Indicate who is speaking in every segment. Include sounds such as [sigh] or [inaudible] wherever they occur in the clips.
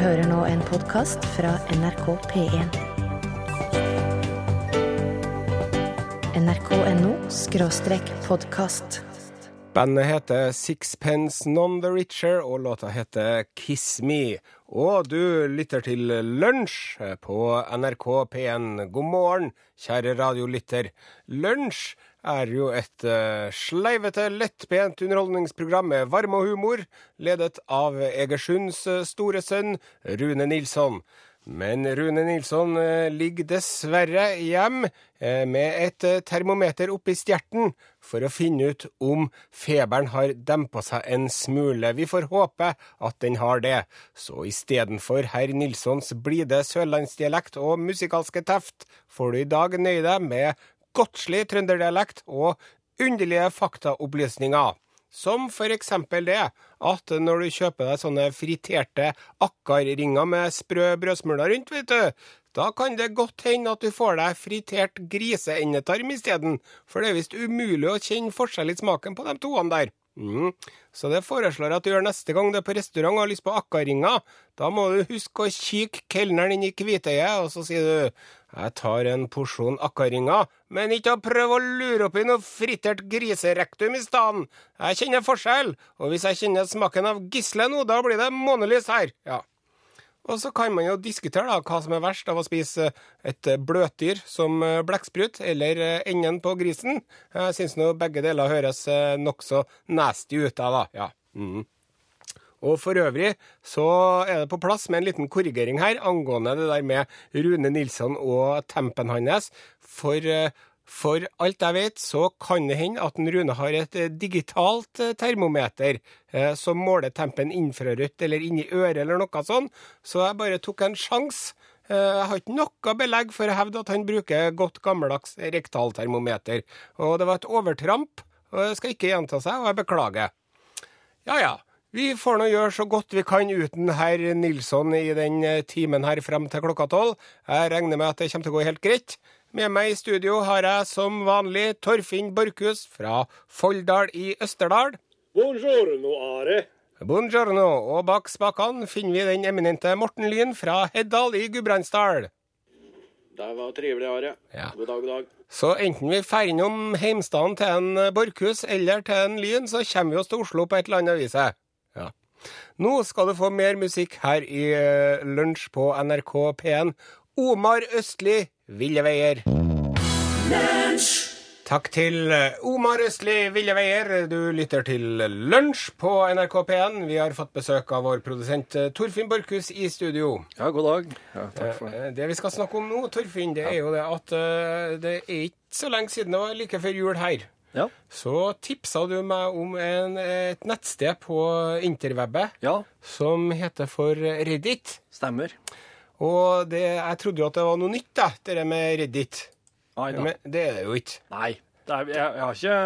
Speaker 1: hører nå en podkast fra NRK P1. nrk.no skråstrek podkast.
Speaker 2: Bandet heter Sixpence None The Richer, og låta heter Kiss Me. Og du lytter til Lunsj på NRK P1. God morgen, kjære radiolytter. Lunsj er jo et uh, sleivete, lettbent underholdningsprogram med varme og humor, ledet av Egersunds uh, store sønn Rune Nilsson. Men Rune Nilsson eh, ligger dessverre hjem eh, med et eh, termometer oppi stjerten for å finne ut om feberen har dempa seg en smule. Vi får håpe at den har det. Så istedenfor herr Nilssons blide sørlandsdialekt og musikalske teft, får du i dag nøye deg med godslig trønderdialekt og underlige faktaopplysninger. Som eksempel det at når du kjøper deg sånne friterte akkarringer med sprø brødsmuler rundt, vet du, da kan det godt hende at du får deg fritert griseendetarm isteden, for det er visst umulig å kjenne forskjell i smaken på de toene der. Mm. Så det foreslår jeg at du gjør neste gang du er på restaurant og har lyst på akkaringer. Da må du huske å kikke kelneren inn i hvitøyet, og så sier du jeg tar en porsjon akkaringer', men ikke å prøve å lure oppi noe fritert griserektum i stedet. Jeg kjenner forskjell, og hvis jeg kjenner smaken av gisle nå, da blir det månelys her. Ja. Og så kan man jo diskutere da, hva som er verst av å spise et bløtdyr som blekksprut, eller enden på grisen. Jeg syns nå begge deler høres nokså nasty ut da. Ja. Mm. Og for øvrig så er det på plass med en liten korrigering her angående det der med Rune Nilsson og tempen hans. For for alt jeg vet, så kan det hende at en Rune har et digitalt termometer eh, som måler tempen infrarødt eller inni øret eller noe sånt, så jeg bare tok en sjanse. Eh, jeg har ikke noe belegg for å hevde at han bruker godt gammeldags rektaltermometer. Og det var et overtramp, og det skal ikke gjenta seg, og jeg beklager. Ja ja. Vi får nå gjøre så godt vi kan uten herr Nilsson i den timen her frem til klokka tolv. Jeg regner med at det kommer til å gå helt greit. Med meg i studio har jeg som vanlig Torfinn Borchhus fra Folldal i Østerdal.
Speaker 3: Buongiorno, Are.
Speaker 2: Buongiorno. Og bak spakene finner vi den eminente Morten Lyn fra Heddal i Gudbrandsdal.
Speaker 3: Det var trivelig, Are.
Speaker 2: Ja.
Speaker 3: God dag, god dag.
Speaker 2: Så enten vi drar innom heimstaden til en Borchhus eller til en Lyn, så kommer vi oss til Oslo på et eller annet vis. Ja. Nå skal du få mer musikk her i uh, Lunsj på NRK P1. Omar Østli, Ville veier. Takk til eh, Omar Østli, Ville veier. Du lytter til Lunsj på NRK P1. Vi har fått besøk av vår produsent eh, Torfinn Borchhus i studio.
Speaker 4: Ja, god dag. Ja, takk for det.
Speaker 2: Eh, Det vi skal snakke om nå, Torfinn, det er jo det at eh, det er ikke så lenge siden det var like før jul her.
Speaker 4: Ja.
Speaker 2: Så tipsa du meg om en, et nettsted på interwebbet
Speaker 4: ja,
Speaker 2: som heter for Reddit.
Speaker 4: stemmer.
Speaker 2: Og det, jeg trodde jo at det var noe nytt, da, det der med Reddit.
Speaker 4: Nei da.
Speaker 2: Men det er det jo ikke.
Speaker 4: Nei. Det er, jeg, jeg, har ikke,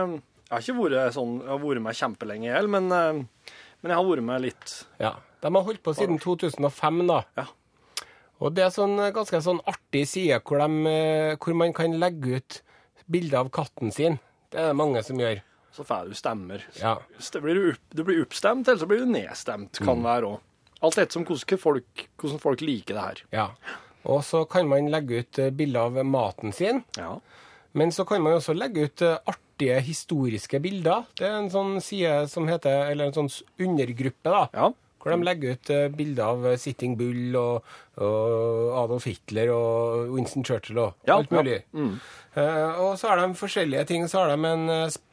Speaker 4: jeg har ikke vært sånn Jeg har vært med kjempelenge i hjel, men, eh, men jeg har vært med litt
Speaker 2: Ja. De har holdt på siden 2005, da.
Speaker 4: Ja.
Speaker 2: Og det er sånn eh, ganske sånn artig side hvor, de, eh, hvor man kan legge ut bilder av katten sin. Det er det mange som gjør.
Speaker 4: Så får du stemmer.
Speaker 2: Ja.
Speaker 4: Så blir du, du blir oppstemt, eller så blir du nedstemt. Kan være òg. Alt etter som hvordan folk, hvordan folk liker det her.
Speaker 2: Ja. Og så kan man legge ut eh, bilder av maten sin.
Speaker 4: Ja.
Speaker 2: Men så kan man også legge ut eh, artige historiske bilder. Det er en sånn side som heter, eller en sånn undergruppe, da.
Speaker 4: Ja.
Speaker 2: Hvor de legger ut eh, bilder av Sitting Bull og, og Adolf Hitler og Winston Churchill og
Speaker 4: Ja,
Speaker 2: alt mulig.
Speaker 4: ja. Mm.
Speaker 2: Uh, og så har de forskjellige ting. Så har de en,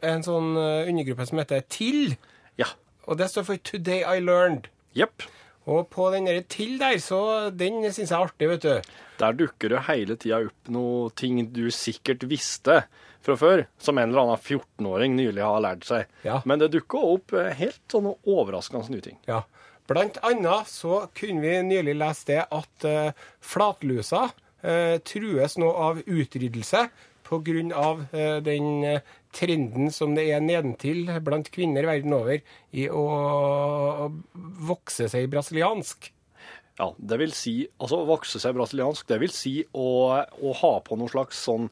Speaker 2: en sånn undergruppe som heter TIL.
Speaker 4: Ja.
Speaker 2: Og det står for Today I Learned.
Speaker 4: Jepp.
Speaker 2: Og på den der TIL der, så den syns jeg er artig, vet du.
Speaker 4: Der dukker det hele tida opp noe ting du sikkert visste fra før, som en eller annen 14-åring nylig har lært seg.
Speaker 2: Ja.
Speaker 4: Men det dukker opp eh, helt sånne overraskende nye ting.
Speaker 2: Ja. Blant annet så kunne vi nylig lese det at uh, flatlusa uh, trues nå av utryddelse pga. Uh, den eh, trenden som det er nedentil blant kvinner verden over i å, vokse seg brasiliansk.
Speaker 4: Ja, det vil si, altså vokse seg brasiliansk, det vil si å, å ha på noe slags sånn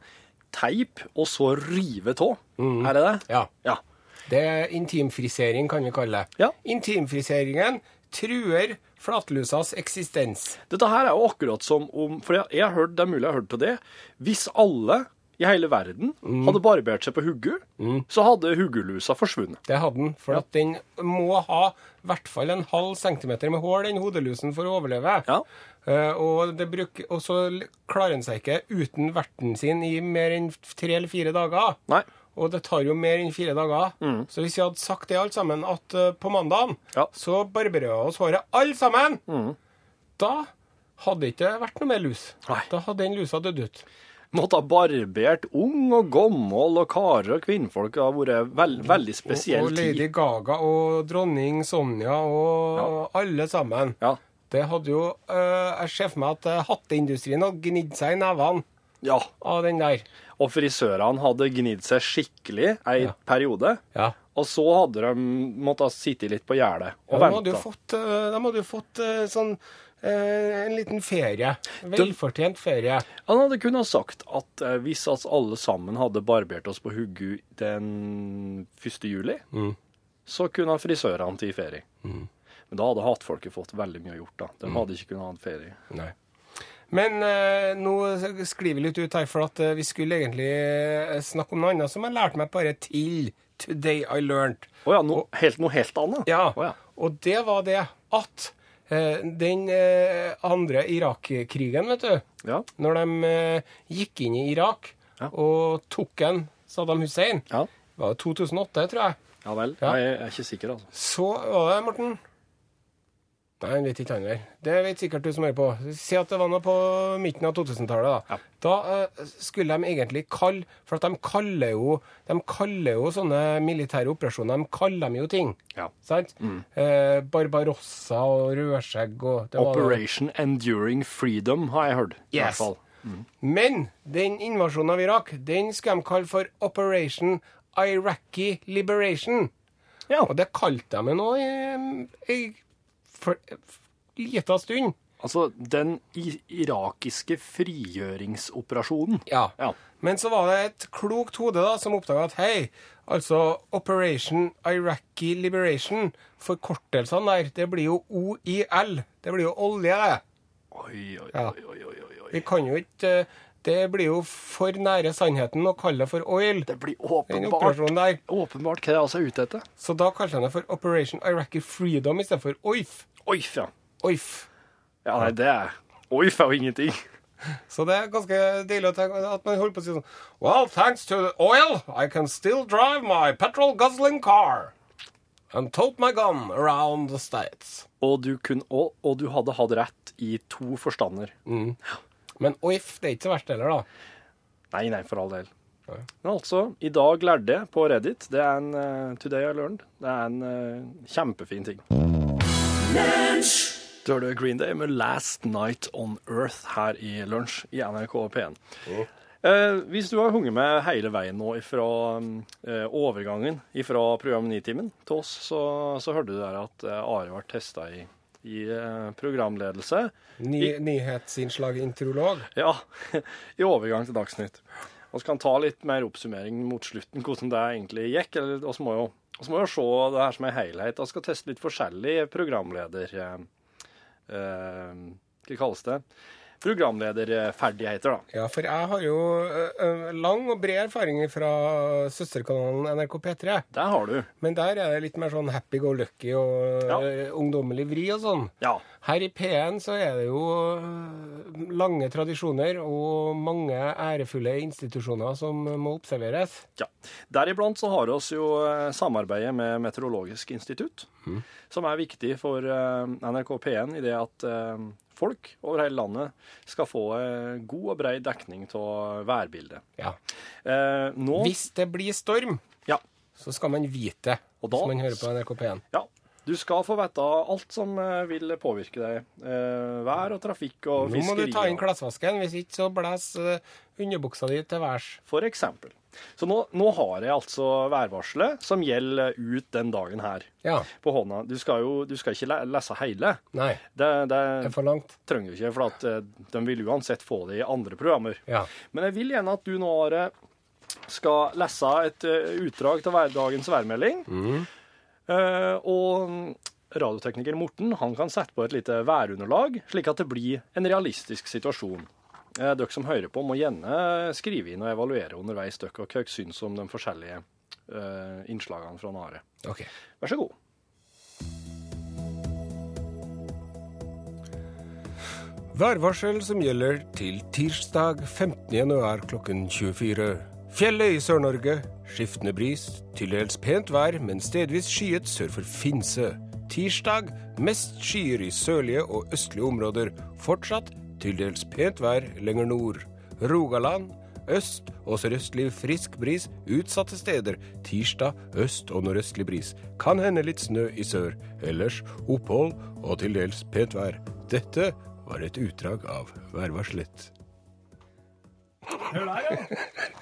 Speaker 4: teip, og så rive tå. Er det det?
Speaker 2: Ja.
Speaker 4: Ja.
Speaker 2: Det er intimfrisering, kan vi kalle det.
Speaker 4: Ja.
Speaker 2: Intimfriseringen truer flatlusas eksistens.
Speaker 4: Dette her er jo akkurat som om For jeg, jeg har hørt, det er mulig jeg har hørt på det. Hvis alle i hele verden hadde barbert seg på huggu, så hadde huggulusa forsvunnet.
Speaker 2: Det hadde den, for at den må ha i hvert fall en halv centimeter med hår, den hodelusen, for å overleve.
Speaker 4: Ja.
Speaker 2: Uh, og, det bruk, og så klarer den seg ikke uten verten sin i mer enn tre eller fire dager.
Speaker 4: Nei.
Speaker 2: Og det tar jo mer enn fire dager. Så hvis vi hadde sagt det alt sammen, at uh, på mandagen
Speaker 4: Ja.
Speaker 2: så barberer vi oss håret alle sammen, da hadde det ikke vært noe mer lus.
Speaker 4: Nei.
Speaker 2: Da hadde den lusa dødd ut.
Speaker 4: Måtte ha barbert ung og gammel og karer og kvinnfolk. Det har vært veld, veldig spesiell
Speaker 2: og, og Lady
Speaker 4: tid.
Speaker 2: Gaga og dronning Sonja og alle sammen.
Speaker 4: Ja.
Speaker 2: Det hadde jo øh, Jeg ser for meg at øh, hatteindustrien hadde gnidd seg i nevene
Speaker 4: ja.
Speaker 2: av den der.
Speaker 4: Og frisørene hadde gnidd seg skikkelig ei
Speaker 2: Ja.
Speaker 4: periode.
Speaker 2: Ja.
Speaker 4: Og så hadde de måttet sitte litt på gjerdet og
Speaker 2: de hadde jo fått, de hadde fått sånn en liten ferie. Velfortjent ferie.
Speaker 4: Han hadde kunnet sagt at eh, hvis oss alle sammen hadde barbert oss på huggu den 1. juli,
Speaker 2: Mm.
Speaker 4: så kunne frisørene til ferie. Men da hadde hatfolket fått veldig mye gjort. da. De hadde ikke kunnet ha ferie.
Speaker 2: Nei. Men eh, nå sklir vi litt ut her, for at eh, vi skulle egentlig øh, snakke om noe annet som jeg lærte meg bare til Today I Learned.
Speaker 4: Å ja, no, helt, noe helt annet?
Speaker 2: Ja,
Speaker 4: Oh ja.
Speaker 2: og det var det at eh, den eh, andre Irak-krigen, vet du,
Speaker 4: Ja.
Speaker 2: når de eh, gikk inn i Irak
Speaker 4: Ja.
Speaker 2: og tok en Saddam Hussein,
Speaker 4: ja.
Speaker 2: det var 2008, tror jeg,
Speaker 4: Ja vel.
Speaker 2: Ja.
Speaker 4: Jeg er ikke sikker, altså.
Speaker 2: så var det, Morten Nei, han vet ikke han der. Det vet sikkert du som hører på. Si at det var noe på midten av 2000-tallet. Da, da eh, skulle de egentlig kalle For at de kaller jo De kaller jo sånne militære operasjoner De kaller dem jo ting.
Speaker 4: Ja.
Speaker 2: Sant? Eh, Barbarossa og rødskjegg og det var-
Speaker 4: Operation Enduring Freedom har jeg hørt. i hvert
Speaker 2: Yes.
Speaker 4: fall.
Speaker 2: Men den invasjonen av Irak, den skal de kalle for Operation Iraqi Liberation.
Speaker 4: Ja.
Speaker 2: Og det kalte de nå i ei for- lita stund.
Speaker 4: Altså, den irakiske frigjøringsoperasjonen.
Speaker 2: Ja.
Speaker 4: Ja.
Speaker 2: Men så var det et klokt hode da, som oppdaga at hei, altså Operation Iraqi Liberation, forkortelsene der, det blir jo OIL. Det blir jo olje, det.
Speaker 4: Oi, oi,
Speaker 2: Ja.
Speaker 4: oi, oi, oi, oi.
Speaker 2: Vi kan jo ikke eh, Det blir jo for nære sannheten å kalle det for oil.
Speaker 4: Det blir åpenbart, åpenbart hva jeg altså er ute etter.
Speaker 2: Så da kalte han det for Operation Iraqi Freedom istedenfor OIF.
Speaker 4: OIF, ja.
Speaker 2: OIF.
Speaker 4: Ja, nei, det er OIF er jo ingenting. [laughs]
Speaker 2: Så det er ganske deilig at man holder på å si sånn Well, thanks to the oil, I can still drive my petrol guzzling car. And tote my gun around the states.
Speaker 4: Og du, kun, og, og du hadde hatt rett i to forstander.
Speaker 2: Men OIF, det er ikke så verst heller, da.
Speaker 4: Nei, nei, for all del. Men altså, i dag lærte jeg på Reddit. Det er en uh, Today I learned. Det er en uh, kjempefin ting. Du hørte Green Day med Last Night on Earth her i lunsj i NRK P1. Eh, hvis du har hunget med hele veien nå fra overgangen fra program Nitimen til oss, så, så hørte du der at eh, Are ble testa i, i eh, programledelse.
Speaker 2: Ny, nyhetsinnslag introlog.
Speaker 4: Ja, [laughs] i overgang til Dagsnytt. Vi kan ta litt mer oppsummering mot slutten, hvordan det egentlig gikk. eller Vi må jo, må jo se det her som en helhet. Vi skal teste litt forskjellig programleder... Eh, eh, hva kalles det? Programlederferdigheter, da.
Speaker 2: Ja, for jeg har jo ø, ø, lang og bred erfaring fra søsterkanalen NRK P3.
Speaker 4: Der har du.
Speaker 2: Men der er det litt mer sånn happy go lucky og
Speaker 4: Ja.
Speaker 2: ungdommelig vri og sånn.
Speaker 4: Ja.
Speaker 2: Her i P1 så er det jo lange tradisjoner og mange ærefulle institusjoner som må observeres.
Speaker 4: ja. Deriblant så har vi jo eh, samarbeidet med Meteorologisk institutt, som er viktig for eh, NRK P1 i det at eh, folk over hele landet skal få eh, god og bred dekning av værbildet.
Speaker 2: Ja.
Speaker 4: Eh, nå
Speaker 2: Hvis det blir storm,
Speaker 4: Ja.
Speaker 2: så skal man vite det, hvis man hører på NRK P1.
Speaker 4: Ja. Du skal få vite alt som eh, vil påvirke deg. Eh, vær og trafikk og
Speaker 2: Nå må du ta inn klesvasken, hvis ikke så blæs underbuksa di til værs.
Speaker 4: For eksempel. Så nå, nå har jeg altså værvarselet som gjelder ut den dagen her
Speaker 2: Ja.
Speaker 4: på hånda. Du skal jo du skal ikke lese hele.
Speaker 2: Nei,
Speaker 4: Det, det
Speaker 2: det er for langt.
Speaker 4: trenger du ikke, for at eh, de vil uansett få det i andre programmer.
Speaker 2: Ja.
Speaker 4: Men jeg vil gjerne at du nå Are, skal lese et eh, utdrag til hverdagens værmelding.
Speaker 2: Mm.
Speaker 4: Eh, og radiotekniker Morten han kan sette på et lite værunderlag, slik at det blir en realistisk situasjon. Eh, Dere som hører på, må gjerne skrive inn og evaluere underveis dere hva dere syns om de forskjellige eh, innslagene fra Nare.
Speaker 2: Ok.
Speaker 4: Vær så god.
Speaker 2: Værvarsel som gjelder til tirsdag 15. januar klokken 24. Fjellet i Sør-Norge. Skiftende bris. Til dels pent vær, men stedvis skyet sør for Finse. Tirsdag mest skyer i sørlige og østlige områder. Fortsatt til dels pent vær lenger nord. Rogaland. Øst og sørøstlig frisk bris utsatte steder. Tirsdag øst- og nordøstlig bris. Kan hende litt snø i sør. Ellers opphold og til dels pent vær. Dette var et utdrag av værvarselet.
Speaker 4: Hør der, ja.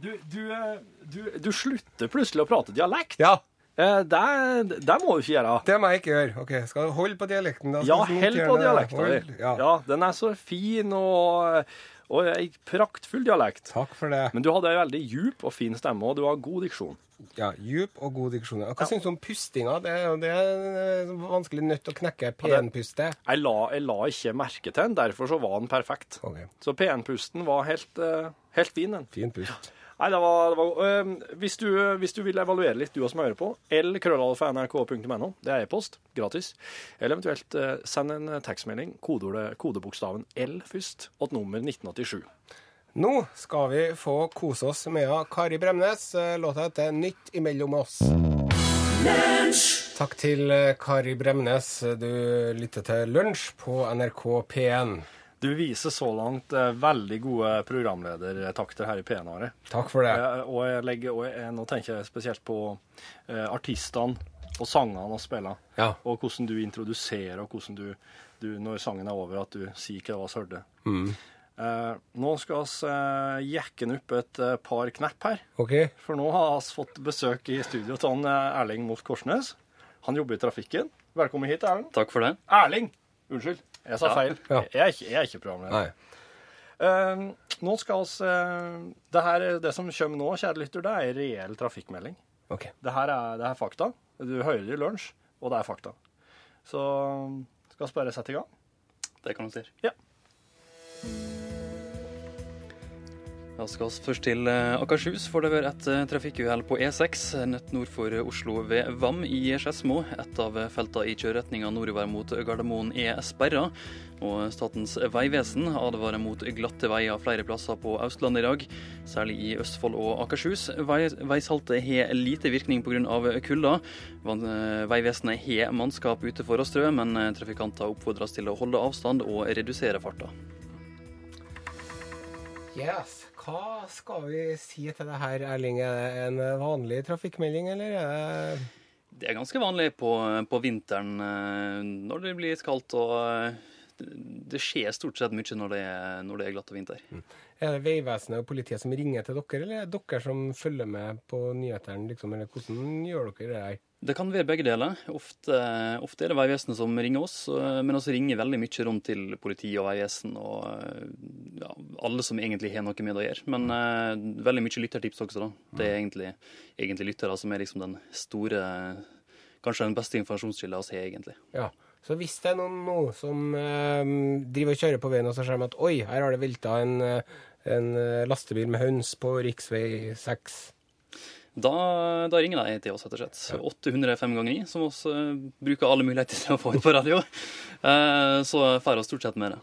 Speaker 4: Du, du, eh, du, du slutter plutselig å prate dialekt.
Speaker 2: Ja,
Speaker 4: Eh, Det, det må du ikke gjøre.
Speaker 2: det må jeg ikke gjøre. Ok, Skal du holde på dialekten? da?
Speaker 4: Ja,
Speaker 2: hold
Speaker 4: på
Speaker 2: dialekten
Speaker 4: din.
Speaker 2: Ja.
Speaker 4: Ja, den er så fin og, og ei praktfull dialekt.
Speaker 2: Takk for det.
Speaker 4: Men du hadde ei veldig djup og fin stemme, og du har god diksjon.
Speaker 2: Ja, Djup og god diksjon. Hva syns du om pustinga? Det det er vanskelig nødt å knekke penpuste.
Speaker 4: Jeg la, jeg la ikke merke til den, derfor så var den perfekt.
Speaker 2: Okay.
Speaker 4: Så penpusten var helt, eh, helt fin, den.
Speaker 2: Fin pust.
Speaker 4: Nei, det var, det var øh, hvis, du, hvis du vil evaluere litt, du som hører på, l-krøllalfa.nrk.no, det er e-post, gratis. Eller eventuelt øh, send en tekstmelding, kodeordet, kodebokstaven L først, og et nummer 1987.
Speaker 2: Nå skal vi få kose oss med Kari Bremnes. Eh, Låta heter 'Nytt imellom oss'. Takk til eh, Kari Bremnes. Du lytter til Lunsj på NRK P1.
Speaker 4: Du viser så langt eh, veldig gode programledertakter her i P1-are.
Speaker 2: Takk for det.
Speaker 4: Eh, og jeg legger, og jeg, nå tenker jeg spesielt på eh, artistene og sangene og spiller.
Speaker 2: Ja.
Speaker 4: Og hvordan du introduserer, og hvordan du, du når sangen er over, at du sier hva vi hørte.
Speaker 2: Mm.
Speaker 4: Eh, nå skal vi eh, jekke opp et eh, par knepp her.
Speaker 2: Okay.
Speaker 4: For nå har vi fått besøk i studio av eh, Erling Moss Korsnes. Han jobber i trafikken. Velkommen hit, Erling.
Speaker 5: Takk for det.
Speaker 4: Erling! Unnskyld, jeg sa
Speaker 5: Ja.
Speaker 4: feil.
Speaker 2: Ja.
Speaker 4: Jeg, er ikke, jeg er ikke programleder.
Speaker 2: Nei.
Speaker 4: Eh, nå skal oss, uh, det, her, det som kommer nå, kjære lytter, det er en reell trafikkmelding.
Speaker 2: Okay.
Speaker 4: Det her er, det er fakta. Du hører det i lunsj, og det er fakta. Så skal vi bare sette i gang.
Speaker 5: Det kan du si.
Speaker 4: Ja.
Speaker 5: Da skal vi først til eh, Akershus, for det var et eh, trafikkuhell på E6 nett nord for Oslo ved Vam i Skedsmo. Et av feltene i kjøreretninga nordover mot Gardermoen er sperra. Og Statens vegvesen advarer mot glatte veier flere plasser på Østlandet i dag, særlig i Østfold og Akershus. Vei, veisaltet har lite virkning pga. kulda. Eh, Vegvesenet har mannskap ute for å strø, men trafikanter oppfordres til å holde avstand og redusere farta.
Speaker 2: Yes. Hva skal vi si til det her, Erling? Er det en vanlig trafikkmelding, eller er det
Speaker 5: Det er ganske vanlig på, på vinteren eh, når det blir kaldt og eh, det skjer stort sett mye når det er, når det er glatt og vinter.
Speaker 2: Er det Vegvesenet og politiet som ringer til dere, eller er det dere som følger med på nyhetene? Liksom, eller hvordan gjør dere det her?
Speaker 5: Det kan være begge deler. Ofte, ofte er det Vegvesenet som ringer oss, men også ringer veldig mye rundt til politi og Vegvesen og ja, alle som egentlig har noe med det å gjøre. Men eh, veldig mye lyttertips også, da. Det er egentlig, egentlig lyttere som er liksom den store Kanskje den beste informasjonskilden vi har, egentlig.
Speaker 2: Ja. Så hvis det er noen nå som eh, driver og kjører på veien, og så ser de at oi, her har det velta en, eh, en eh, lastebil med høns på rv. 6.
Speaker 5: Da, da ringer de til oss, rett og slett. 805 ganger 9, som vi eh, bruker alle muligheter til å få ut på radio. [laughs] Eh, så får vi stort sett med det.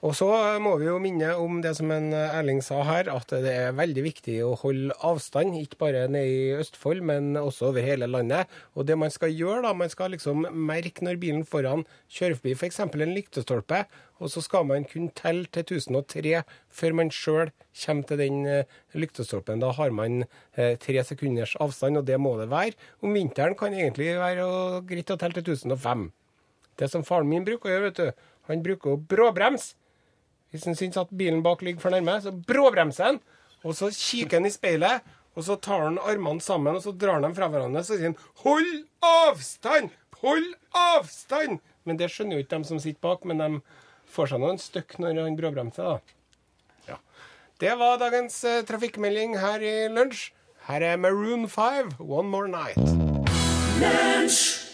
Speaker 2: Og så må vi jo minne om det som en eh, Erling sa her, at det er veldig viktig å holde avstand, ikke bare nede i Østfold, men også over hele landet. Og det man skal gjøre, da, man skal liksom merke når bilen foran kjører forbi f.eks. en lyktestolpe, og så skal man kunne telle til 1003 før man sjøl kommer til den eh, lyktestolpen. Da har man eh, tre sekunders avstand, og det må det være. Om vinteren kan det egentlig være greit å telle til 1005. Det som faren min bruker å gjøre, vet du, han bruker å bråbremse. Hvis han syns at bilen bak ligger for nærme, så bråbremser han. Og så kikker han i speilet, og så tar han armene sammen og så drar han dem fra hverandre. Så sier han 'hold avstand! Hold avstand!' Men det skjønner jo ikke de som sitter bak, men de får seg nå støkk når han bråbremser, da. Ja. Det var dagens eh, trafikkmelding her i lunsj. Her er Maroon 5, 'One More Night'.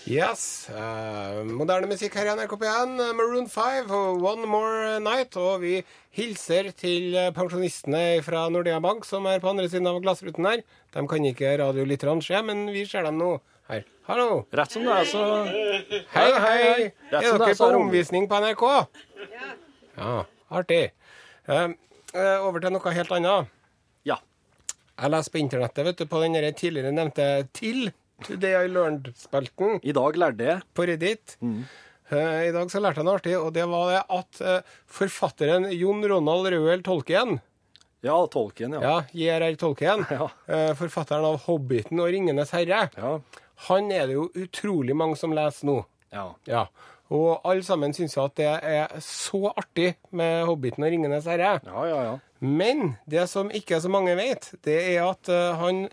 Speaker 2: Yes. Uh, moderne musikk her i NRK P1. eh, Maroon 5 og One More Night. Og vi hilser til eh, pensjonistene fra Nordea Bank, som er på andre siden av glassruten her. De kan ikke radiolytterne se, men vi ser dem nå her. Hallo.
Speaker 4: Rett som det er, så
Speaker 2: Hei, hei.
Speaker 4: hei.
Speaker 2: Er
Speaker 4: er,
Speaker 2: dere på omvisning på NRK? Ja. ja artig. Uh, eh, over til noe helt annet.
Speaker 4: Ja.
Speaker 2: Jeg leser på internettet, vet du, på den tidligere nevnte TIL, Today I Learned-spelten.
Speaker 4: I dag lærte jeg
Speaker 2: på Reddit.
Speaker 4: Mm.
Speaker 2: Eh, I dag så lærte jeg noe artig, og det var det at eh, forfatteren Jon Ronald Røel Tolkien,
Speaker 4: Ja, tolken, ja.
Speaker 2: ja, J.R.R. Tolkien, [laughs]
Speaker 4: Ja.
Speaker 2: eh, forfatteren av Hobbiten og Ringenes herre,
Speaker 4: Ja.
Speaker 2: han er det jo utrolig mange som leser nå.
Speaker 4: ja.
Speaker 2: Ja. Og alle sammen syns jo at det er så artig med Hobbiten og Ringenes herre.
Speaker 4: Ja, ja, ja.
Speaker 2: Men det som ikke så mange vet, det er at han,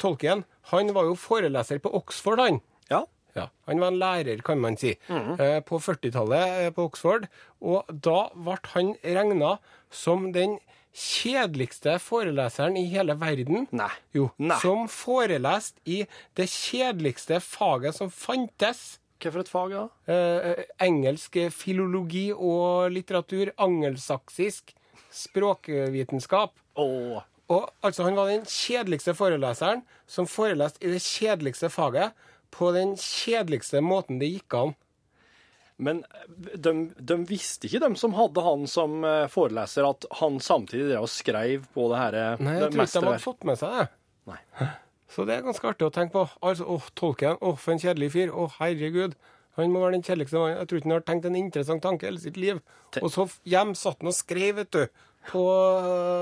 Speaker 2: Tolkien han var jo foreleser på Oxford, han.
Speaker 4: Ja.
Speaker 2: Ja, Han var en lærer, kan man si, mm. på 40-tallet eh, på Oxford. Og da ble han regna som den kjedeligste foreleseren i hele verden.
Speaker 4: Nei.
Speaker 2: Jo,
Speaker 4: Nei.
Speaker 2: Som foreleste i det kjedeligste faget som fantes.
Speaker 4: Hva for et fag, da?
Speaker 2: Eh, engelsk filologi og litteratur, angelsaksisk, språkvitenskap.
Speaker 4: Åh.
Speaker 2: Og altså, han var den kjedeligste foreleseren som foreleste i det kjedeligste faget på den kjedeligste måten det gikk an.
Speaker 4: Men de, de visste ikke, de som hadde han som eh, foreleser, at han samtidig drev og skrev på det her eh,
Speaker 2: Nei, jeg tror ikke de hadde fått med seg det.
Speaker 4: Nei.
Speaker 2: Så det er ganske artig å tenke på. Altså, åh, Tolkien, åh, for en kjedelig fyr. Å, herregud. Han må være den kjedeligste mannen. Jeg tror ikke han har tenkt en interessant tanke hele sitt liv. Og så hjem satt han og skrev, vet du. På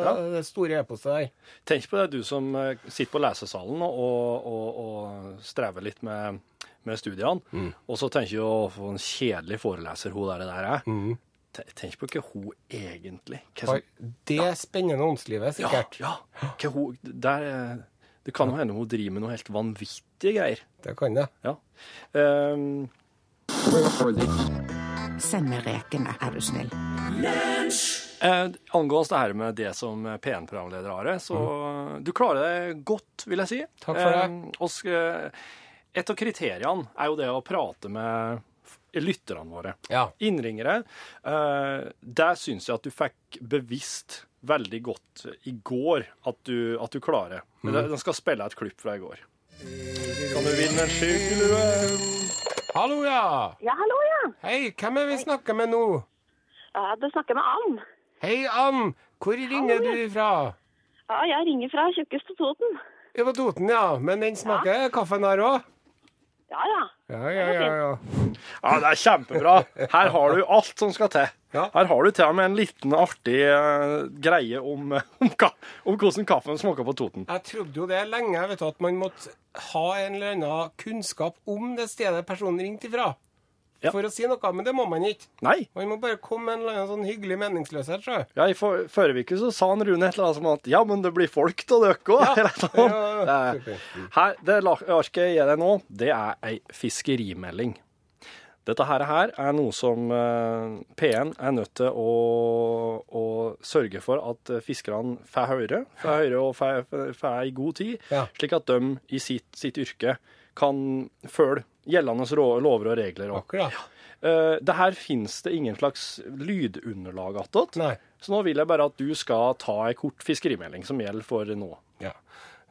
Speaker 2: ja. det store eposet der.
Speaker 4: Tenk på det, du som eh, sitter på lesesalen og, og, og strever litt med, med studiene,
Speaker 2: Mm.
Speaker 4: og så tenker du å få en kjedelig foreleser hun der, der er.
Speaker 2: Mm.
Speaker 4: Te- Tenk på hva hun egentlig hva som,
Speaker 2: det spennende åndslivet, sikkert.
Speaker 4: ja, hva hun, der, eh, Det kan jo hende hun driver med noe helt vanvittige greier.
Speaker 2: Det kan det.
Speaker 4: Ja. Um,
Speaker 6: Send meg rekene, er du snill.
Speaker 4: Eh, angående det her med det som P1-programleder, Are, så du klarer det godt, vil jeg si.
Speaker 2: Mm. Takk for det.
Speaker 4: Eh, og et av kriteriene er jo det å prate med lytterne våre.
Speaker 2: Ja.
Speaker 4: Innringere. Eh, der syns jeg at du fikk bevisst veldig godt i går at du, at du klarer.
Speaker 2: Mm.
Speaker 4: De Den skal spille et klipp fra i går. Kan du vinne en skyggelue?
Speaker 2: Hallo, ja.
Speaker 7: Ja, hallo, ja.
Speaker 2: Hei, hvem er vi snakker med nå?
Speaker 7: ja du snakker med Ann.
Speaker 2: Hei, Ann. Hvor ringer du ifra?
Speaker 7: Ja, jeg ringer fra Tjukkest på Toten.
Speaker 2: Ja, på Toten, ja. Men den smaker kaffen her òg?
Speaker 7: Ja, ja.
Speaker 2: Ja, ja, ja. ja.
Speaker 4: Ja, det er kjempebra. Her har du alt som skal til.
Speaker 2: Ja.
Speaker 4: Her har du til og med en liten artig uh, greie om, om, ka om hvordan kaffen smaker på Toten.
Speaker 2: Jeg trodde jo det lenge, vet du, at man måtte ha en eller annen kunnskap om det stedet personen ringte ifra.
Speaker 4: Ja.
Speaker 2: For å si noe, men det må man ikke.
Speaker 4: Nei.
Speaker 2: Man må bare komme med en eller annen sånn hyggelig meningsløshet, sjø.
Speaker 4: Ja, I for, forrige uke så sa han Rune et eller annet som at ja, men det blir folk av dere òg.
Speaker 2: Ja, [laughs] ja, super.
Speaker 4: Her, det arket jeg gir deg nå, det er ei fiskerimelding. Dette her, her er noe som eh, P1 er nødt til å, å sørge for at eh, fiskerne får høre, får høre og får, får i god tid,
Speaker 2: Ja.
Speaker 4: slik at de i sitt, sitt yrke kan følge gjeldende lover og regler.
Speaker 2: Akkurat.
Speaker 4: Eh, det her finnes det ingen slags lydunderlag attåt. Så nå vil jeg bare at du skal ta ei kort fiskerimelding som gjelder for nå.
Speaker 2: Ja.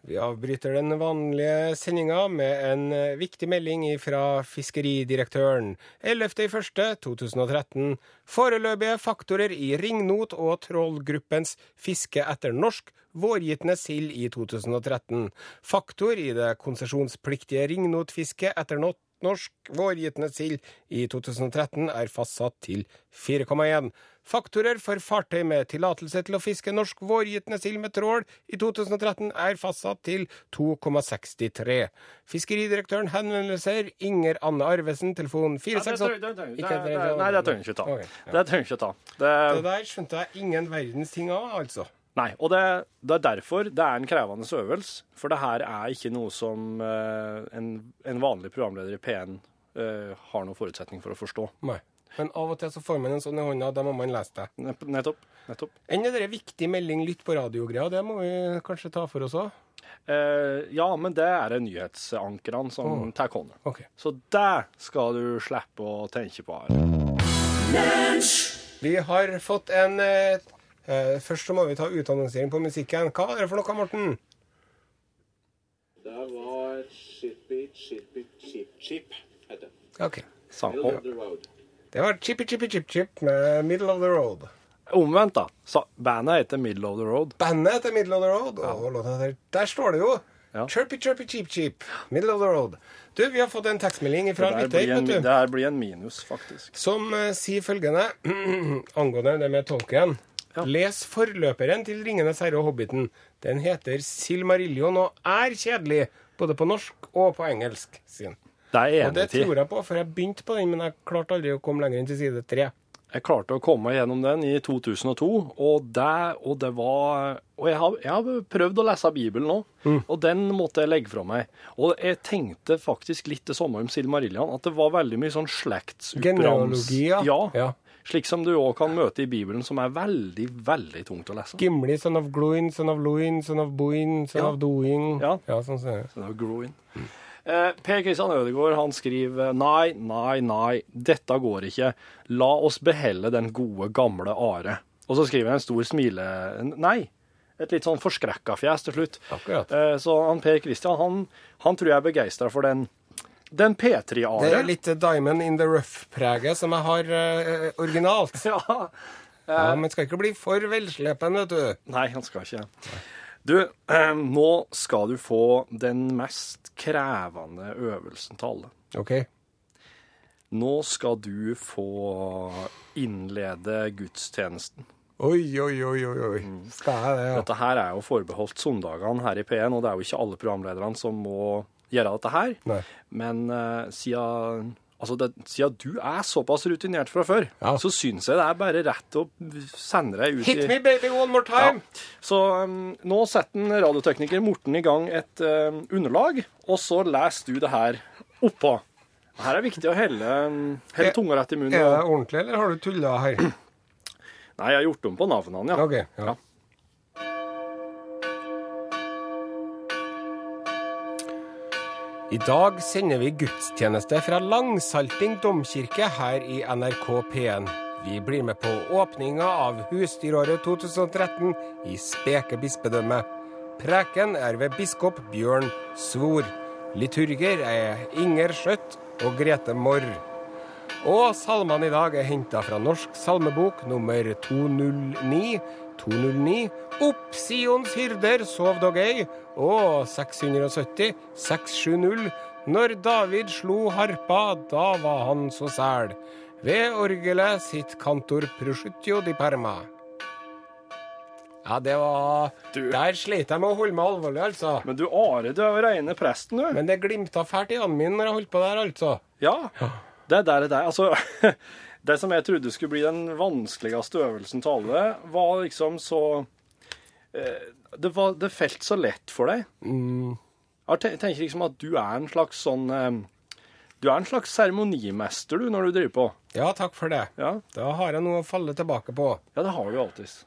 Speaker 2: Vi avbryter den vanlige sendinga med en eh, viktig melding fra fiskeridirektøren. 11.1.2013. Foreløpige faktorer i ringnot og trollgruppens fiske etter norsk vårgytende sild i 2013. Faktor i det konsesjonspliktige ringnotfisket etter not norsk vårgytende sild i 2013 er fastsatt til 4,1. Faktorer for fartøy med tillatelse til å fiske norsk vårgytende sild med trål i 2013 er fastsatt til 2,63. Fiskeridirektøren henvendelser Inger Anne Arvesen, telefon 468
Speaker 4: Nei, det trenger jeg ikke ta. Det
Speaker 2: der skjønte jeg ingen verdens ting av, altså.
Speaker 4: Nei, og det, det er derfor det er en krevende øvelse. For det her er ikke noe som eh, en, en vanlig programleder i P1 uh, har noen forutsetning for å forstå.
Speaker 2: Nei. Men av og til så får man en sånn i hånda, da må man lese det.
Speaker 4: Nettopp. nettopp.
Speaker 2: Enn det der viktig melding lytt på radio-greia, det må vi kanskje ta for oss òg.
Speaker 4: Eh, ja, men det er det nyhetsankerne som
Speaker 2: Åh.
Speaker 4: tar hånd om.
Speaker 2: Okay.
Speaker 4: Så det skal du slippe å tenke på her.
Speaker 2: Vi har fått en eh, eh, Først så må vi ta utannonsering på musikken. Hva var det for noe, Morten?
Speaker 3: Det var Chippy Chippy Chip, Chip, heter det.
Speaker 2: OK.
Speaker 4: Sang.
Speaker 3: Middle of the road.
Speaker 2: Det var Chippy Chippy Chip Chip med Middle of the Road.
Speaker 4: omvendt, da. Så bandet heter Middle of the Road.
Speaker 2: Bandet heter Middle of the Road, og låta der, Der står det jo!
Speaker 4: Ja.
Speaker 2: Chirpy Chirpy Cheep Cheep. Middle of the Road. Du, vi har fått en tekstmelding fra en lytter,
Speaker 4: det her blir en minus, faktisk.
Speaker 2: Som uh, sier følgende [clears throat] angående det med tolken.
Speaker 4: Ja.
Speaker 2: Les forløperen til 'Ringenes herre' og 'Hobbiten'. Den heter Silmarillion og er kjedelig, både på norsk og på engelsk. sin.
Speaker 4: Det er jeg
Speaker 2: Og det tror jeg på, for jeg begynte på den, men jeg klarte aldri å komme lenger enn til side tre.
Speaker 4: Jeg klarte å komme gjennom den i 2002, og det, og det var Og jeg har, jeg har prøvd å lese Bibelen nå,
Speaker 2: Mm.
Speaker 4: og den måtte jeg legge fra meg. Og jeg tenkte faktisk litt det samme om Silmarillion, at det var veldig mye sånn.
Speaker 2: Genealogi, ja.
Speaker 4: ja.
Speaker 2: Ja.
Speaker 4: Slik som du òg kan møte i Bibelen, som er veldig, veldig tungt å lese.
Speaker 2: Gimli, son of Gloin, son of Luin, son of Boin, son
Speaker 4: Ja.
Speaker 2: of Doing.
Speaker 4: Ja.
Speaker 2: sånn ser
Speaker 4: jeg. Son of groin. Eh, per Kristian Ødegaard han skriver nei, nei, nei, dette går ikke. La oss behelle den gode, gamle Are. Og så skriver han en stor smile... Nei. Et litt sånn forskrekka fjes til slutt.
Speaker 2: Akkurat.
Speaker 4: Eh, så han Per Kristian, han, han tror jeg er begeistra for den, den P3-Are.
Speaker 2: Det er litt Diamond in the Rough-preget som jeg har eh, originalt. [laughs]
Speaker 4: Ja.
Speaker 2: Ja, Men skal ikke bli for velslepen, vet du.
Speaker 4: Nei, han skal ikke. Du, eh, nå skal du få den mest krevende øvelsen til alle.
Speaker 2: OK.
Speaker 4: Nå skal du få innlede gudstjenesten.
Speaker 2: Oi, oi, oi, oi. oi. Jeg det, ja?
Speaker 4: Dette her er jo forbeholdt søndagene her i P1, og det er jo ikke alle programlederne som må gjøre dette her.
Speaker 2: Nei.
Speaker 4: Men eh, siden, altså det, siden du er såpass rutinert fra før,
Speaker 2: Ja.
Speaker 4: så syns jeg det er bare rett å sende deg ut
Speaker 2: Hit me, baby, one more time!
Speaker 4: Så um, nå setter radiotekniker Morten i gang et um, underlag, og så leser du det her oppå. Her er det viktig å helle, um, helle tunga rett i munnen.
Speaker 2: Er det ordentlig, eller har du tulla her?
Speaker 4: Nei, jeg har gjort om på navnene, ja.
Speaker 2: OK. Ja. I dag sender vi gudstjeneste fra Langsalting domkirke her i NRK P1. Vi blir med på åpninga av husdyråret 2013 i Speke bispedømme. Preken er ved biskop Bjørn Svor. Liturger er Inger Skjøtt og Grete Morr. Og salmene i dag er henta fra Norsk salmebok nummer 209. 209. Opp Sions hyrder, sov dog ei. Og 670. 670. Når David slo harpa, da var han så sæl. Ved orgelet sitt kantor prosciutto di Parma. Ja, det var
Speaker 4: Du-
Speaker 2: Der sleit jeg med å holde meg alvorlig, altså.
Speaker 4: Men du Are, du er reine presten, du.
Speaker 2: Men det glimta fælt i øynene mine når jeg holdt på der, altså.
Speaker 4: Ja. Det der er deg. Altså, [laughs] det som jeg trodde skulle bli den vanskeligste øvelsen til alle, var liksom så eh, Det, var, det felt så lett for deg.
Speaker 2: Mm.
Speaker 4: Jeg tenker liksom at du er en slags sånn eh, Du er en slags seremonimester, du, når du driver på.
Speaker 2: Ja, takk for det.
Speaker 4: Ja,
Speaker 2: Da har jeg noe å falle tilbake på.
Speaker 4: ja det har du alltid.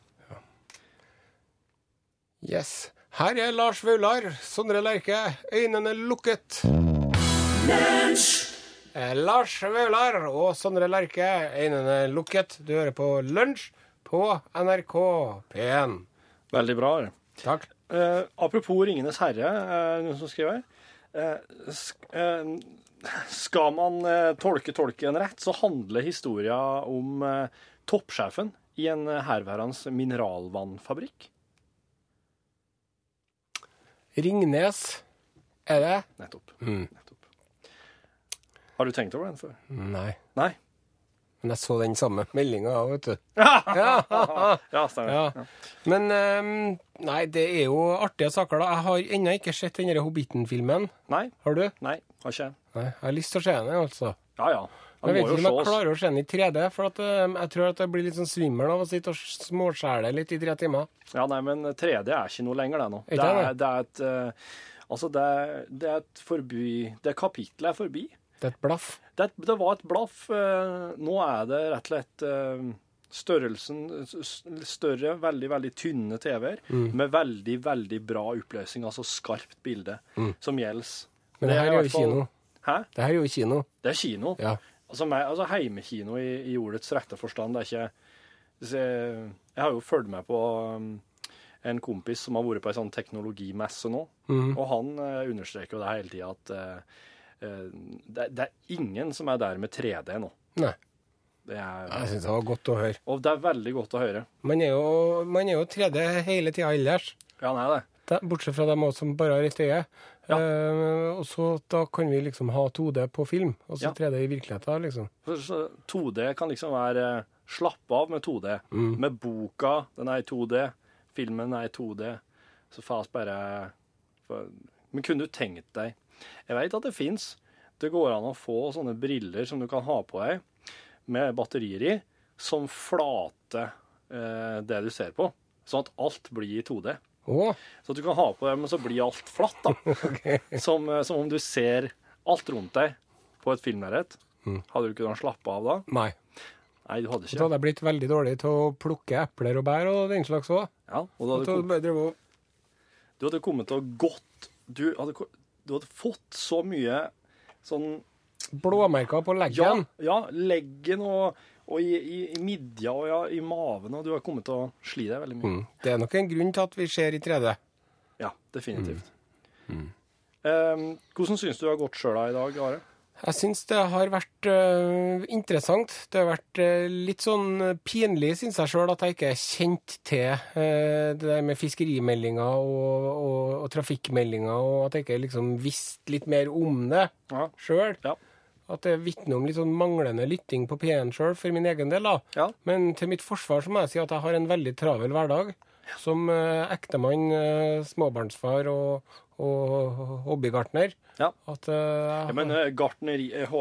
Speaker 2: Yes. Her er Lars Vaular, Sondre Lerche, øynene lukket. Eh, Lars Vaular og Sondre Lerche, øynene lukket. Du hører på Lunsj på NRK P1.
Speaker 4: Veldig bra.
Speaker 2: Takk.
Speaker 4: Eh, apropos Ringenes herre, eh, noen som skriver. Eh, sk eh, skal man eh, tolke tolken rett, så handler historia om toppsjefen i en herværende mineralvannfabrikk.
Speaker 2: Ringnes er det?
Speaker 4: Nettopp.
Speaker 2: Mm.
Speaker 4: Har du tenkt over den før?
Speaker 2: Nei.
Speaker 4: Nei?
Speaker 2: Men jeg så den samme meldinga òg, vet du. [laughs]
Speaker 4: Ja, stemmer.
Speaker 2: Ja. Men um, nei, det er jo artige saker, da. Jeg har ennå ikke sett den Hobbiten-filmen.
Speaker 4: Nei,
Speaker 2: Har du?
Speaker 4: nei, har ikke.
Speaker 2: Nei, jeg har lyst til å se den, altså.
Speaker 4: Ja, ja.
Speaker 2: Jeg vet ikke om jeg klarer å se den i 3D, for at, um, jeg tror at jeg blir litt sånn svimmel av å sitte og småskjære litt i tre timer.
Speaker 4: Ja, nei, men 3D er ikke noe lenger, det nå. Det er, det er et uh, Altså, det det er et forbi Det kapitlet er forbi.
Speaker 2: Det er et blaff.
Speaker 4: Det, det var et blaff. eh, Nå er det rett og slett eh, størrelsen Større, veldig, veldig tynne TV-er
Speaker 2: Mm.
Speaker 4: med veldig, veldig bra oppløsning, altså skarpt bilde, som gjelder.
Speaker 2: Men
Speaker 4: Det er
Speaker 2: her er jo kino.
Speaker 4: Hæ?
Speaker 2: Det her er jo kino.
Speaker 4: Det er kino.
Speaker 2: Ja.
Speaker 4: Altså, meg, altså heimekino i, i ordets rette forstand. Det er ikke Jeg, jeg har jo fulgt med på um, en kompis som har vært på ei sånn teknologimesse nå,
Speaker 2: mm.
Speaker 4: og han eh, understreker jo det hele tida at det, det er ingen som er der med 3D nå.
Speaker 2: Nei.
Speaker 4: Det er,
Speaker 2: Jeg syns det var godt å høre.
Speaker 4: og det er veldig godt å høre.
Speaker 2: Man er jo, man er jo 3D hele tida ellers.
Speaker 4: Ja, er det.
Speaker 2: Det- Bortsett fra dem som bare har ett øye.
Speaker 4: Ja.
Speaker 2: Uh, og så da kan vi liksom ha 2D på film, og så
Speaker 4: Ja.
Speaker 2: 3D i virkeligheten, liksom.
Speaker 4: For så 2D kan liksom være eh, Slapp av med 2D. Med boka, den er i 2D. Filmen er i 2D. Så fast bare for, Men kunne du tenkt deg Jeg vet at det fins. Det går an å få sånne briller som du kan ha på deg, med batterier i, som flater eh, det du ser på. Sånn at alt blir i 2D.
Speaker 2: Oh.
Speaker 4: Så at du kan ha på dem, men så blir alt flatt. da. [laughs] som, eh, som om du ser alt rundt deg på et filmlerret. Hadde du kunnet slappe av da?
Speaker 2: nei.
Speaker 4: Nei, du hadde ikke.
Speaker 2: Da hadde jeg blitt veldig dårlig til å plukke epler og bær og den slags òg.
Speaker 4: Ja, og du hadde, kom, du hadde kommet til å gått du hadde, du hadde fått så mye sånn
Speaker 2: Blåmerker på leggen.
Speaker 4: ja leggen og, og i, i, i midja og ja, i maven, og du har kommet til å sli deg veldig mye.
Speaker 2: Mm. Det er nok en grunn til at vi ser i 3D.
Speaker 4: Ja, definitivt.
Speaker 2: Mm.
Speaker 4: Um, hvordan syns du det har gått sjøl i dag, Are?
Speaker 2: Jeg syns det har vært uh, interessant. Det har vært uh, litt sånn pinlig, syns jeg sjøl, at jeg ikke er kjent til uh, det der med fiskerimeldinger og, og, og trafikkmeldinger, og at jeg ikke liksom visste litt mer om det
Speaker 4: Ja.
Speaker 2: sjøl.
Speaker 4: Ja.
Speaker 2: At det vitner om litt sånn manglende lytting på P1 sjøl, for min egen del. da.
Speaker 4: Ja.
Speaker 2: Men til mitt forsvar så må jeg si at jeg har en veldig travel hverdag. Som ektemann, småbarnsfar og, og hobbygartner.
Speaker 4: Ja.
Speaker 2: At uh,
Speaker 4: Ja, men gartneri, eh,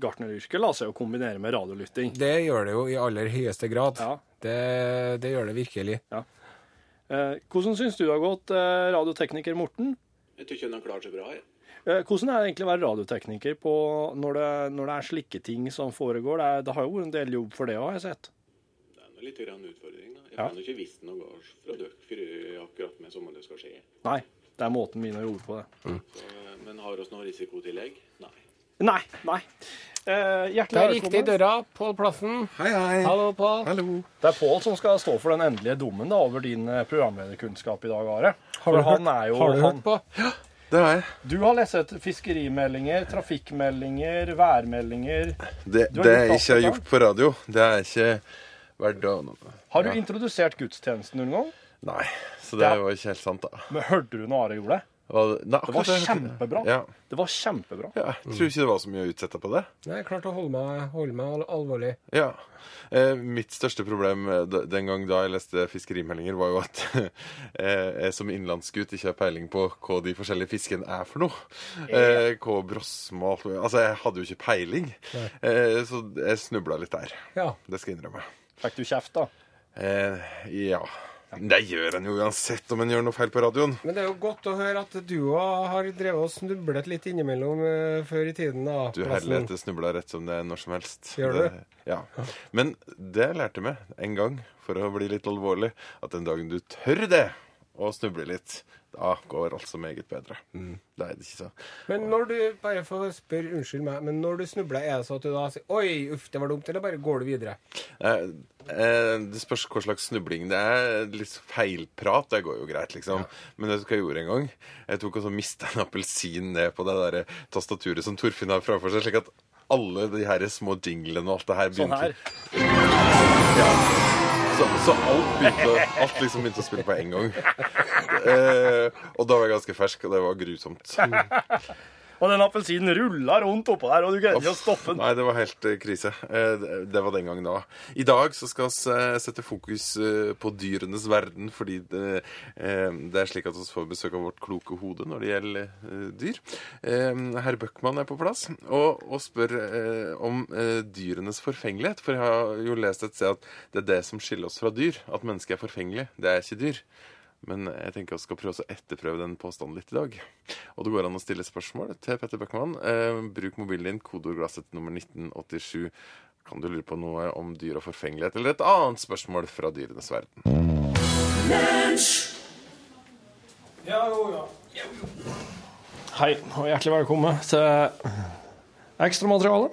Speaker 4: gartneryrket lar seg jo kombinere med radiolytting.
Speaker 2: Det gjør det jo i aller høyeste grad.
Speaker 4: Ja.
Speaker 2: Det, det gjør det virkelig.
Speaker 4: Eh, hvordan syns du det har gått, radiotekniker Morten?
Speaker 3: Jeg tykker han har klart seg bra.
Speaker 4: Eh, Hvordan er det egentlig å være radiotekniker på når det, når det er slike ting som foregår? Det, er, det har jo vært en del jobb for det òg, har jeg sett.
Speaker 3: Det er nå litt grann utfordring. da. Jeg
Speaker 4: Ja.
Speaker 3: kan jo ikke visst noe fra dere før akkurat med som det skal skje.
Speaker 4: Nei, det er måten min å jobbe på det.
Speaker 3: Mm. men har vi noe risikotillegg? Nei.
Speaker 4: Nei, nei. Eh, hjertelig
Speaker 2: Det er riktig
Speaker 4: i
Speaker 2: døra. Pål Plassen.
Speaker 8: Hei, hei.
Speaker 2: Hallo, Pål.
Speaker 8: Hallo.
Speaker 4: Det er Pål som skal stå for den endelige dommen da, over din eh, programlederkunnskap i dag, Are.
Speaker 2: Har du,
Speaker 4: For han
Speaker 2: hørt,
Speaker 4: er jo,
Speaker 2: har du
Speaker 4: han,
Speaker 2: hørt på?
Speaker 8: Det har jeg.
Speaker 4: Du har lest fiskerimeldinger, trafikkmeldinger, værmeldinger.
Speaker 8: Det,
Speaker 4: Du
Speaker 8: det jeg ikke har gjort på radio, det er ikke verdt å
Speaker 4: Har du
Speaker 8: Ja.
Speaker 4: introdusert gudstjenesten noen gang?
Speaker 8: Nei. Så det
Speaker 4: Ja.
Speaker 8: var ikke helt sant, da.
Speaker 4: Men hørte du når Are gjorde det?
Speaker 8: Var det, nei,
Speaker 4: Det var kjempebra.
Speaker 8: Ja.
Speaker 4: Det var kjempebra.
Speaker 8: ja. Jeg tror ikke det var så mye å utsette på det.
Speaker 2: Nei, jeg klarte å holde meg, holde meg alvorlig.
Speaker 8: Ja. Eh, mitt største problem eh, den gang da jeg leste fiskerimeldinger, var jo at [laughs] eh, jeg som innlandsgutt ikke har peiling på hva de forskjellige fiskene er for noe. Eh, hva brosme og alt mulig. Altså, jeg hadde jo ikke peiling. Eh, så jeg snubla litt der.
Speaker 2: Ja.
Speaker 8: Det skal jeg innrømme.
Speaker 4: Fikk du kjeft, da?
Speaker 8: Eh, ja. Det gjør en jo uansett om en gjør noe feil på radioen.
Speaker 2: Men det er jo godt å høre at du òg har drevet og snublet litt innimellom uh, før i tiden. da.
Speaker 8: Du
Speaker 2: Plassen.
Speaker 8: herlighet, snubla rett som det er når som helst.
Speaker 2: Gjør du?
Speaker 8: Det, ja. Men det lærte meg en gang, for å bli litt alvorlig, at den dagen du tør det, å snuble litt, da går altså meget bedre.
Speaker 2: Mm.
Speaker 8: Det er det ikke så.
Speaker 2: Men når du bare får spørre, unnskyld meg, men når du snubler, er det så at du da sier 'oi, uff, det var dumt', eller bare går du videre?
Speaker 8: Eh, eh, det spørs hva slags snubling det er. Litt feilprat, det går jo greit, liksom. Men vet du hva jeg gjorde en gang? Jeg tok og så mista en appelsin ned på det der tastaturet som Torfinn har framfor seg, slik at alle de her små jinglene og alt det her begynte
Speaker 4: Sånn
Speaker 8: her?
Speaker 4: her.
Speaker 8: Så, så alt, begynte, alt liksom begynte å spille på en gang. Eh, og da var jeg ganske fersk, og det var grusomt.
Speaker 4: Og den appelsinen rulla rundt oppå der, og du greide ikke å stoppe den.
Speaker 8: Nei, det var helt eh, krise. Eh, det, var den gangen da. I dag så skal vi eh, sette fokus på dyrenes verden, fordi det, det er slik at vi får besøk av vårt kloke hode når det gjelder dyr. Herr Bøckmann er på plass og, og spør om dyrenes forfengelighet. For jeg har jo lest et sted at det er det som skiller oss fra dyr. At mennesket er forfengelig. Det er ikke dyr. Men jeg tenker vi skal prøve å etterprøve den påstanden litt i dag. Og det går an å stille spørsmål til Petter Bøckmann. Eh, bruk mobilen din, kodeordglasset nummer 1987. Kan du lure på noe om dyr og forfengelighet, eller et annet spørsmål fra dyrenes verden?
Speaker 4: Hei, og hjertelig velkommen til ekstramateriale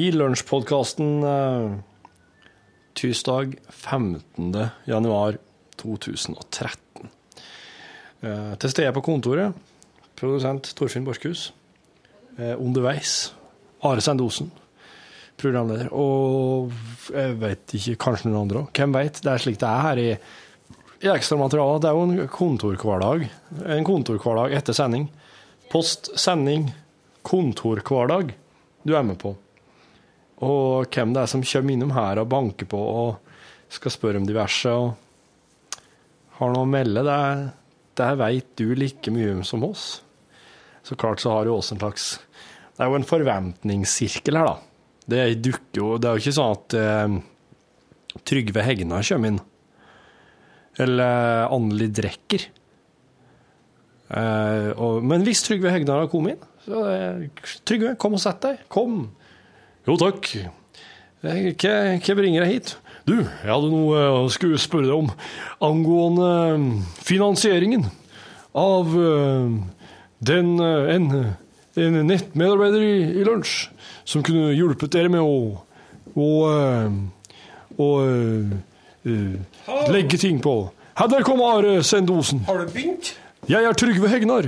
Speaker 4: i lunsjpodkasten eh, tirsdag 15. januar 2013. Eh, til stede på kontoret, produsent Torfinn Borchhus. Eh, underveis Are Sendosen, programleder. Og jeg vet ikke, kanskje noen andre òg. Hvem veit? Det er slik det er her i, i ekstramaterialet. Det er jo en kontorhverdag. En kontorhverdag etter sending. Post, sending, kontorhverdag du er med på. Og hvem det er som kommer innom her og banker på og skal spørre om diverse og har noe å melde, det, det veit du like mye om som oss. Så klart så har du også en slags Det er jo en forventningssirkel her, da. Det dukker jo Det er jo ikke sånn at eh, Trygve Hegnar kommer inn. Eller Anneli Drekker. Eh, og, men hvis Trygve Hegnar har kommet inn, så eh, Trygve, kom og sett deg. Kom. Jo takk. Eh, hva bringer deg hit? Du, jeg hadde noe jeg skulle spørre deg om angående eh, finansieringen av eh, den eh, en, en nettmedarbeider i, i lunsj som kunne hjulpet dere med å, å, å, å eh, eh, legge ting på. Her der kom Are Sendosen.
Speaker 2: Har du begynt?
Speaker 4: Jeg er Trygve Hegnar.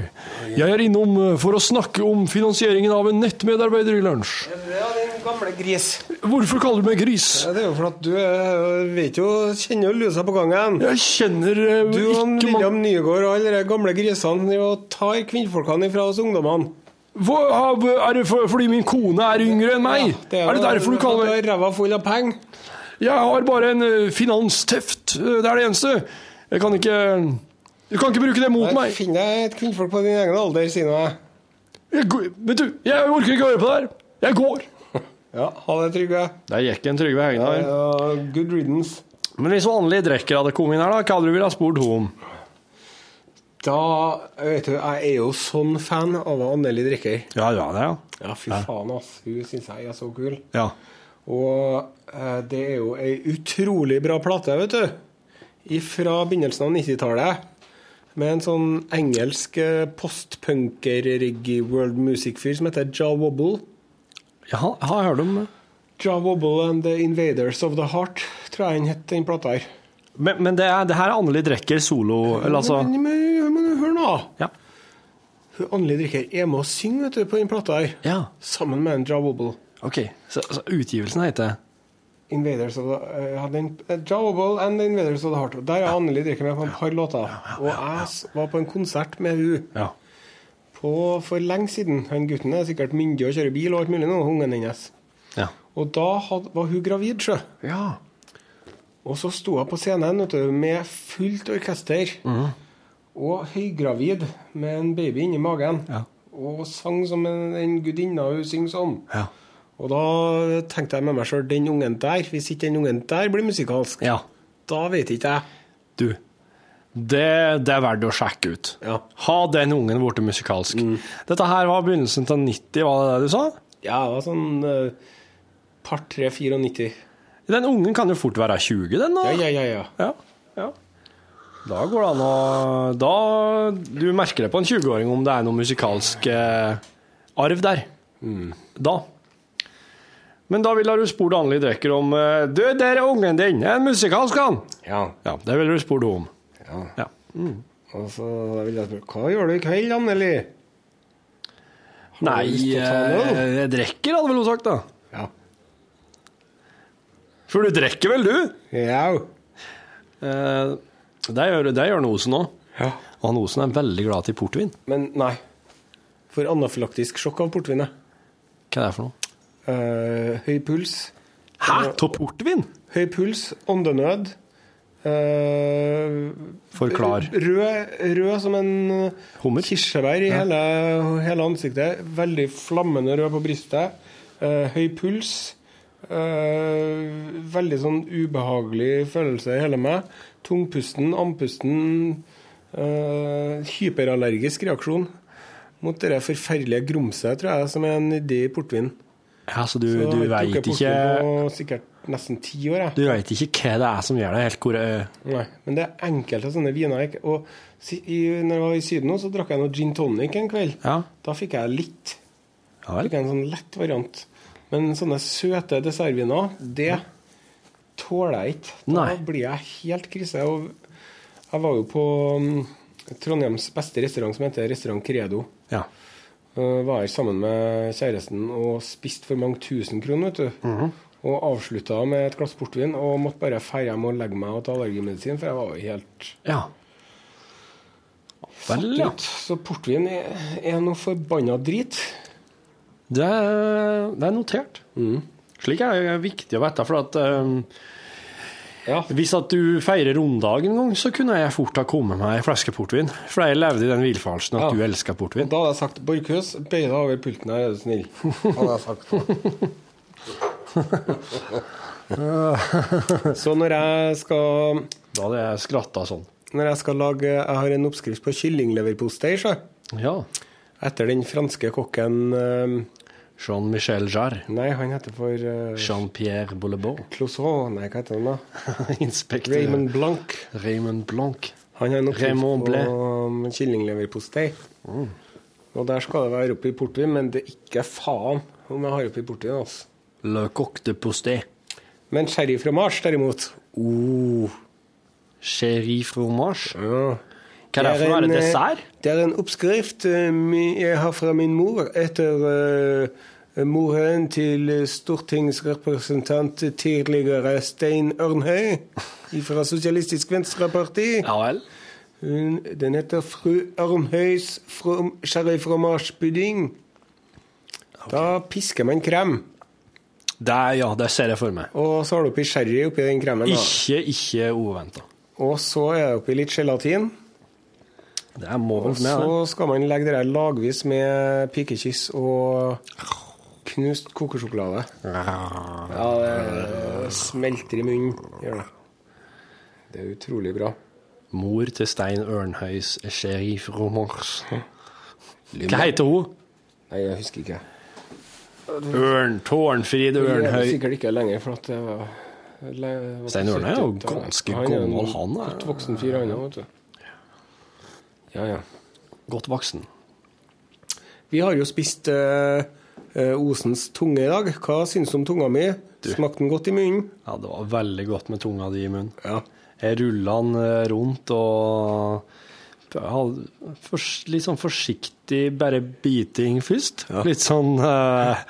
Speaker 4: Jeg er innom eh, for å snakke om finansieringen av en nettmedarbeider i lunsj.
Speaker 2: Ja, din gamle gris.
Speaker 4: Hvorfor kaller du meg gris?
Speaker 2: Ja, det er jo for at du eh, vet jo, kjenner jo lusa på gangen.
Speaker 4: Jeg kjenner eh,
Speaker 2: Du og William Nygaard og alle de gamle grisene og tar kvinnfolkene fra oss ungdommene.
Speaker 4: Hva, Er det for, fordi min kone er yngre enn meg?
Speaker 2: Det
Speaker 4: er, det derfor du kaller meg
Speaker 2: meg Ræva full av penger.
Speaker 4: Jeg har bare en eh, finansteft. Det er det eneste. Jeg kan ikke Du kan ikke bruke det mot meg.
Speaker 2: Finn deg et kvinnfolk på din egen alder, sier nå jeg.
Speaker 4: Går- vet du, jeg orker ikke å høre på det her. Jeg går. [laughs]
Speaker 2: Ja, ha det, Trygve.
Speaker 4: Der gikk en Trygve Hegnar.
Speaker 2: Ja, good riddance.
Speaker 4: Men hvis vanlige drekker hadde kommet inn her, da, hva hadde du ville spurt henne om?
Speaker 2: Da vet du, Jeg er jo sånn fan av Anneli Drikker.
Speaker 4: Ja, du er det, ja.
Speaker 2: Ja, fy faen, ass. Hun syns jeg er så kul.
Speaker 4: ja.
Speaker 2: Og eh, det er jo ei utrolig bra plate, vet du. Fra begynnelsen av 90-tallet. Med en sånn engelsk eh, postpunker-reggae world music-fyr som heter Ja Wobble.
Speaker 4: Ja, har, jeg har hørt om det.
Speaker 2: Ja Wobble and The Invaders of the Heart, tror jeg den het, den plata her.
Speaker 4: Men, men det, er, det her er Anneli Drekker solo, eller altså
Speaker 2: Men, men, men hør nå!
Speaker 4: Ja.
Speaker 2: Anneli Drikker er med og synge vet du, på den plata her.
Speaker 4: ja.
Speaker 2: Sammen med en Ja Wobble.
Speaker 4: OK. Så, så utgivelsen heter
Speaker 2: Invaders of the, uh, ja, den, eh, and The Invaders of the Heart. Der er Anneli Drikker med på et par låter. Og jeg var på en konsert med hun
Speaker 4: Ja.
Speaker 2: på, for lenge siden. Han gutten er sikkert myndig og kjører bil og alt mulig nå, ungen hennes.
Speaker 4: Ja.
Speaker 2: Og da had, var hun gravid, sjø.
Speaker 4: ja.
Speaker 2: Og så sto hun på scenen du, med fullt orkester.
Speaker 4: mm.
Speaker 2: Og høygravid med en baby inni magen.
Speaker 4: Ja.
Speaker 2: Og sang som en, en gudinne hun synger som.
Speaker 4: Ja.
Speaker 2: Og da tenkte jeg med meg sjøl, den ungen der, hvis ikke den ungen der blir musikalsk,
Speaker 4: ja.
Speaker 2: da vet ikke jeg.
Speaker 4: Du, det, det er verdt å sjekke ut.
Speaker 2: Ja.
Speaker 4: Ha den ungen blitt musikalsk. Dette her var begynnelsen til 90, var det det du sa?
Speaker 2: Ja, det var sånn uh, par 3-94.
Speaker 4: Den ungen kan jo fort være 20, den da.
Speaker 2: Ja, ja, ja. ja.
Speaker 4: Ja, ja. Da går det an å Da Du merker det på en 20-åring om det er noe musikalsk eh, arv der. Da. Men da ville du spurt Anneli Drekker om eh, Du, der er ungen din! Er en musikalsk, han!
Speaker 2: ja.
Speaker 4: Ja, det ville du spurt henne om.
Speaker 2: ja.
Speaker 4: Ja.
Speaker 2: Og så ville jeg spurt hva gjør du i kveld, Anneli?
Speaker 4: Nei, eh, jeg drikker, hadde vel hun sagt, da.
Speaker 2: Ja.
Speaker 4: For du drikker vel, du?
Speaker 2: Ja.
Speaker 4: Eh, det gjør, det gjør Osen òg.
Speaker 2: ja.
Speaker 4: Og han Osen er veldig glad til portvin.
Speaker 2: Men nei. For anafylaktisk sjokk av portvinet.
Speaker 4: Hva er det for noe?
Speaker 2: Eh, høy puls.
Speaker 4: Hæ? Ta portvin?
Speaker 2: Høy puls, åndenød. Uh,
Speaker 4: Forklar.
Speaker 2: Rød, rød som en eh,
Speaker 4: Hummer?
Speaker 2: kirsebær i hele, hele ansiktet. Veldig flammende rød på brystet. Uh, høy puls. Uh, veldig sånn ubehagelig følelse i hele meg. Tungpusten, andpusten. hyperallergisk reaksjon mot det forferdelige grumset, tror jeg, som er nedi portvin.
Speaker 4: Ja, så du,
Speaker 2: Så
Speaker 4: du veit ikke
Speaker 2: sikkert nesten ti år, jeg.
Speaker 4: Du vet ikke hva det er som gjør det helt hvor
Speaker 2: Nei, men det er enkelte sånne viner jeg Og i, når jeg var i Syden nå, så drakk jeg noe gin tonic en kveld.
Speaker 4: Ja.
Speaker 2: Da fikk jeg litt.
Speaker 4: Ja.
Speaker 2: Fikk jeg en sånn lett variant. Men sånne søte dessertviner, det tåler jeg ikke. Da
Speaker 4: Nei.
Speaker 2: blir jeg helt krise. Og jeg var jo på mm, Trondheims beste restaurant, som heter Restaurant Credo.
Speaker 4: Ja.
Speaker 2: Uh, var her sammen med kjæresten og spiste for mange tusen kroner, vet du.
Speaker 4: Mhm.
Speaker 2: Og avslutta med et glass portvin og måtte bare dra hjem og legge meg og ta allergimedisin, for jeg var jo helt
Speaker 4: ja. Vel, ja.
Speaker 2: Så portvin er, er noe forbanna drit.
Speaker 4: Det er, det er notert. Slik er det viktig å vite, for at eh,
Speaker 2: Ja.
Speaker 4: Hvis at du feirer runddagen en gang, så kunne jeg fort ha kommet meg ei flaske portvin. For jeg levde i den villfarelsen at
Speaker 2: Ja.
Speaker 4: du elsker portvin.
Speaker 2: Da hadde jeg sagt Borchhus, bøy deg over pulten her, er du snill. Hadde jeg sagt [laughs] Så når jeg skal
Speaker 4: Da hadde jeg skratta sånn.
Speaker 2: Når jeg skal lage Jeg har en oppskrift på kyllingleverpostei, sjø.
Speaker 4: Ja.
Speaker 2: Etter den franske kokken eh,
Speaker 4: Jean-Michel Jarre.
Speaker 2: Nei, han heter for uh,
Speaker 4: Jean-Pierre Boulebon.
Speaker 2: Clouseau. Nei, hva heter han da? [laughs]
Speaker 4: Inspektør
Speaker 2: Raymond Blanc.
Speaker 4: Raymond Blanc.
Speaker 2: Han har en oppskrift på um, kyllingleverpostei. Og der skal det være oppi portvin, men det er ikke faen om jeg har oppi portvin. altså.
Speaker 4: Le coq de postei.
Speaker 2: Men sherryfromasj, derimot oh,
Speaker 4: Sherry fromage.
Speaker 2: ja.
Speaker 4: Hva er det for noe? Er det
Speaker 2: en, eh,
Speaker 4: dessert?
Speaker 2: Det er en oppskrift eh, jeg har fra min mor etter eh, moren til stortingsrepresentant tidligere Stein Ørnhøi fra Sosialistisk Venstreparti.
Speaker 4: Ja vel.
Speaker 2: Hun- Den heter Fru Ørnhøis from, Okay. Da pisker man krem,
Speaker 4: Det, ja, det ser jeg for meg.
Speaker 2: og så har du oppi sherry oppi den kremen. Da.
Speaker 4: Ikke, ikke uventa.
Speaker 2: Og så er det oppi litt gelatin.
Speaker 4: Det må
Speaker 2: Og
Speaker 4: med,
Speaker 2: så skal man legge det der lagvis med pikekyss og knust kokosjokolade. Ja, det smelter i munnen. Gjør det. Det er utrolig bra.
Speaker 4: Mor til Stein Ørnhøis sheriff Romors. Hva heter hun?
Speaker 2: Nei, jeg husker ikke.
Speaker 4: Ørn, Tårnfrid Ørnhøi.
Speaker 2: sikkert ikke lenger, for at det var
Speaker 4: Stein Ørnhøi er jo ganske gammel, han er-
Speaker 2: voksen fyr, han òg, vet du. Ja, ja.
Speaker 4: Godt voksen.
Speaker 2: Vi har jo spist eh, eh, Osens tunge i dag. Hva syns du om tunga mi? Smakte den godt i munnen?
Speaker 4: Ja, det var veldig godt med tunga di i munnen.
Speaker 2: Ja.
Speaker 4: Jeg rulla den eh, rundt og litt sånn forsiktig bare biting først. Litt sånn eh,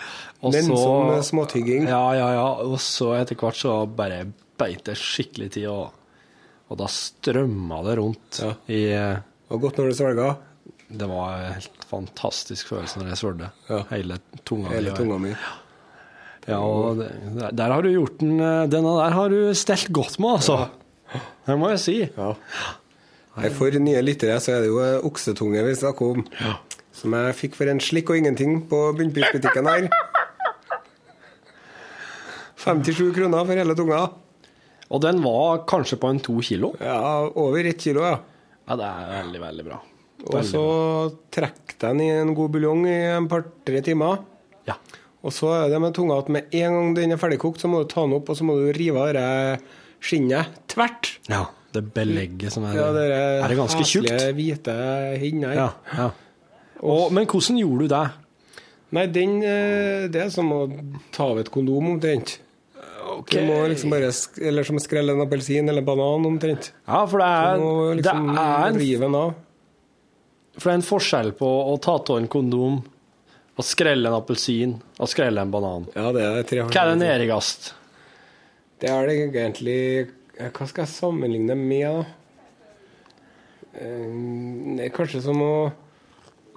Speaker 4: og så-
Speaker 2: Nennsom eh, småtygging.
Speaker 4: Ja, ja, ja. Og så etter hvert så bare beit det skikkelig til, og, og da strømma det rundt
Speaker 2: Ja.
Speaker 4: i eh,
Speaker 2: Og godt når du svelga.
Speaker 4: Det var en helt fantastisk følelse når jeg svørte.
Speaker 2: Ja.
Speaker 4: Hele tunga
Speaker 2: Hele
Speaker 4: mi.
Speaker 2: tunga mi.
Speaker 4: Ja, og der- der har du gjort den eh, Denne der har du stelt godt med, altså. Det må jeg si.
Speaker 2: Ja. Nei, For nye lyttere så er det jo eh, oksetunge vi snakker om. Som jeg fikk for en slikk og ingenting på bunnprisbutikken her. 57 kroner for hele tunga.
Speaker 4: Og den var kanskje på en to kilo.
Speaker 2: Ja, over ett kilo, ja.
Speaker 4: Ja, det er veldig, veldig bra.
Speaker 2: Og så trekker den i en god buljong i en par-tre timer.
Speaker 4: Ja.
Speaker 2: Og så er det med tunga at med en gang den er ferdigkokt, så må du ta den opp, og så må du rive av det skinnet tvert.
Speaker 4: ja. Det belegget som er
Speaker 2: Ja, det
Speaker 4: Er det ganske tjukt?
Speaker 2: hvite hinner.
Speaker 4: Ja. ja. Og, men hvordan gjorde du det?
Speaker 2: Nei, den eh, Det er som å ta av et kondom, omtrent. Du må liksom bare Eller som skrelle en appelsin eller en banan, omtrent.
Speaker 4: Ja, for det
Speaker 2: Du
Speaker 4: er,
Speaker 2: liksom
Speaker 4: det er
Speaker 2: rive den av.
Speaker 4: For det er en forskjell på å ta av en kondom, og skrelle en appelsin og skrelle en banan.
Speaker 2: Ja, det er tre
Speaker 4: Hva er det nærmest?
Speaker 2: Det er det egentlig Hva skal jeg sammenligne med, da? Eh, kanskje som å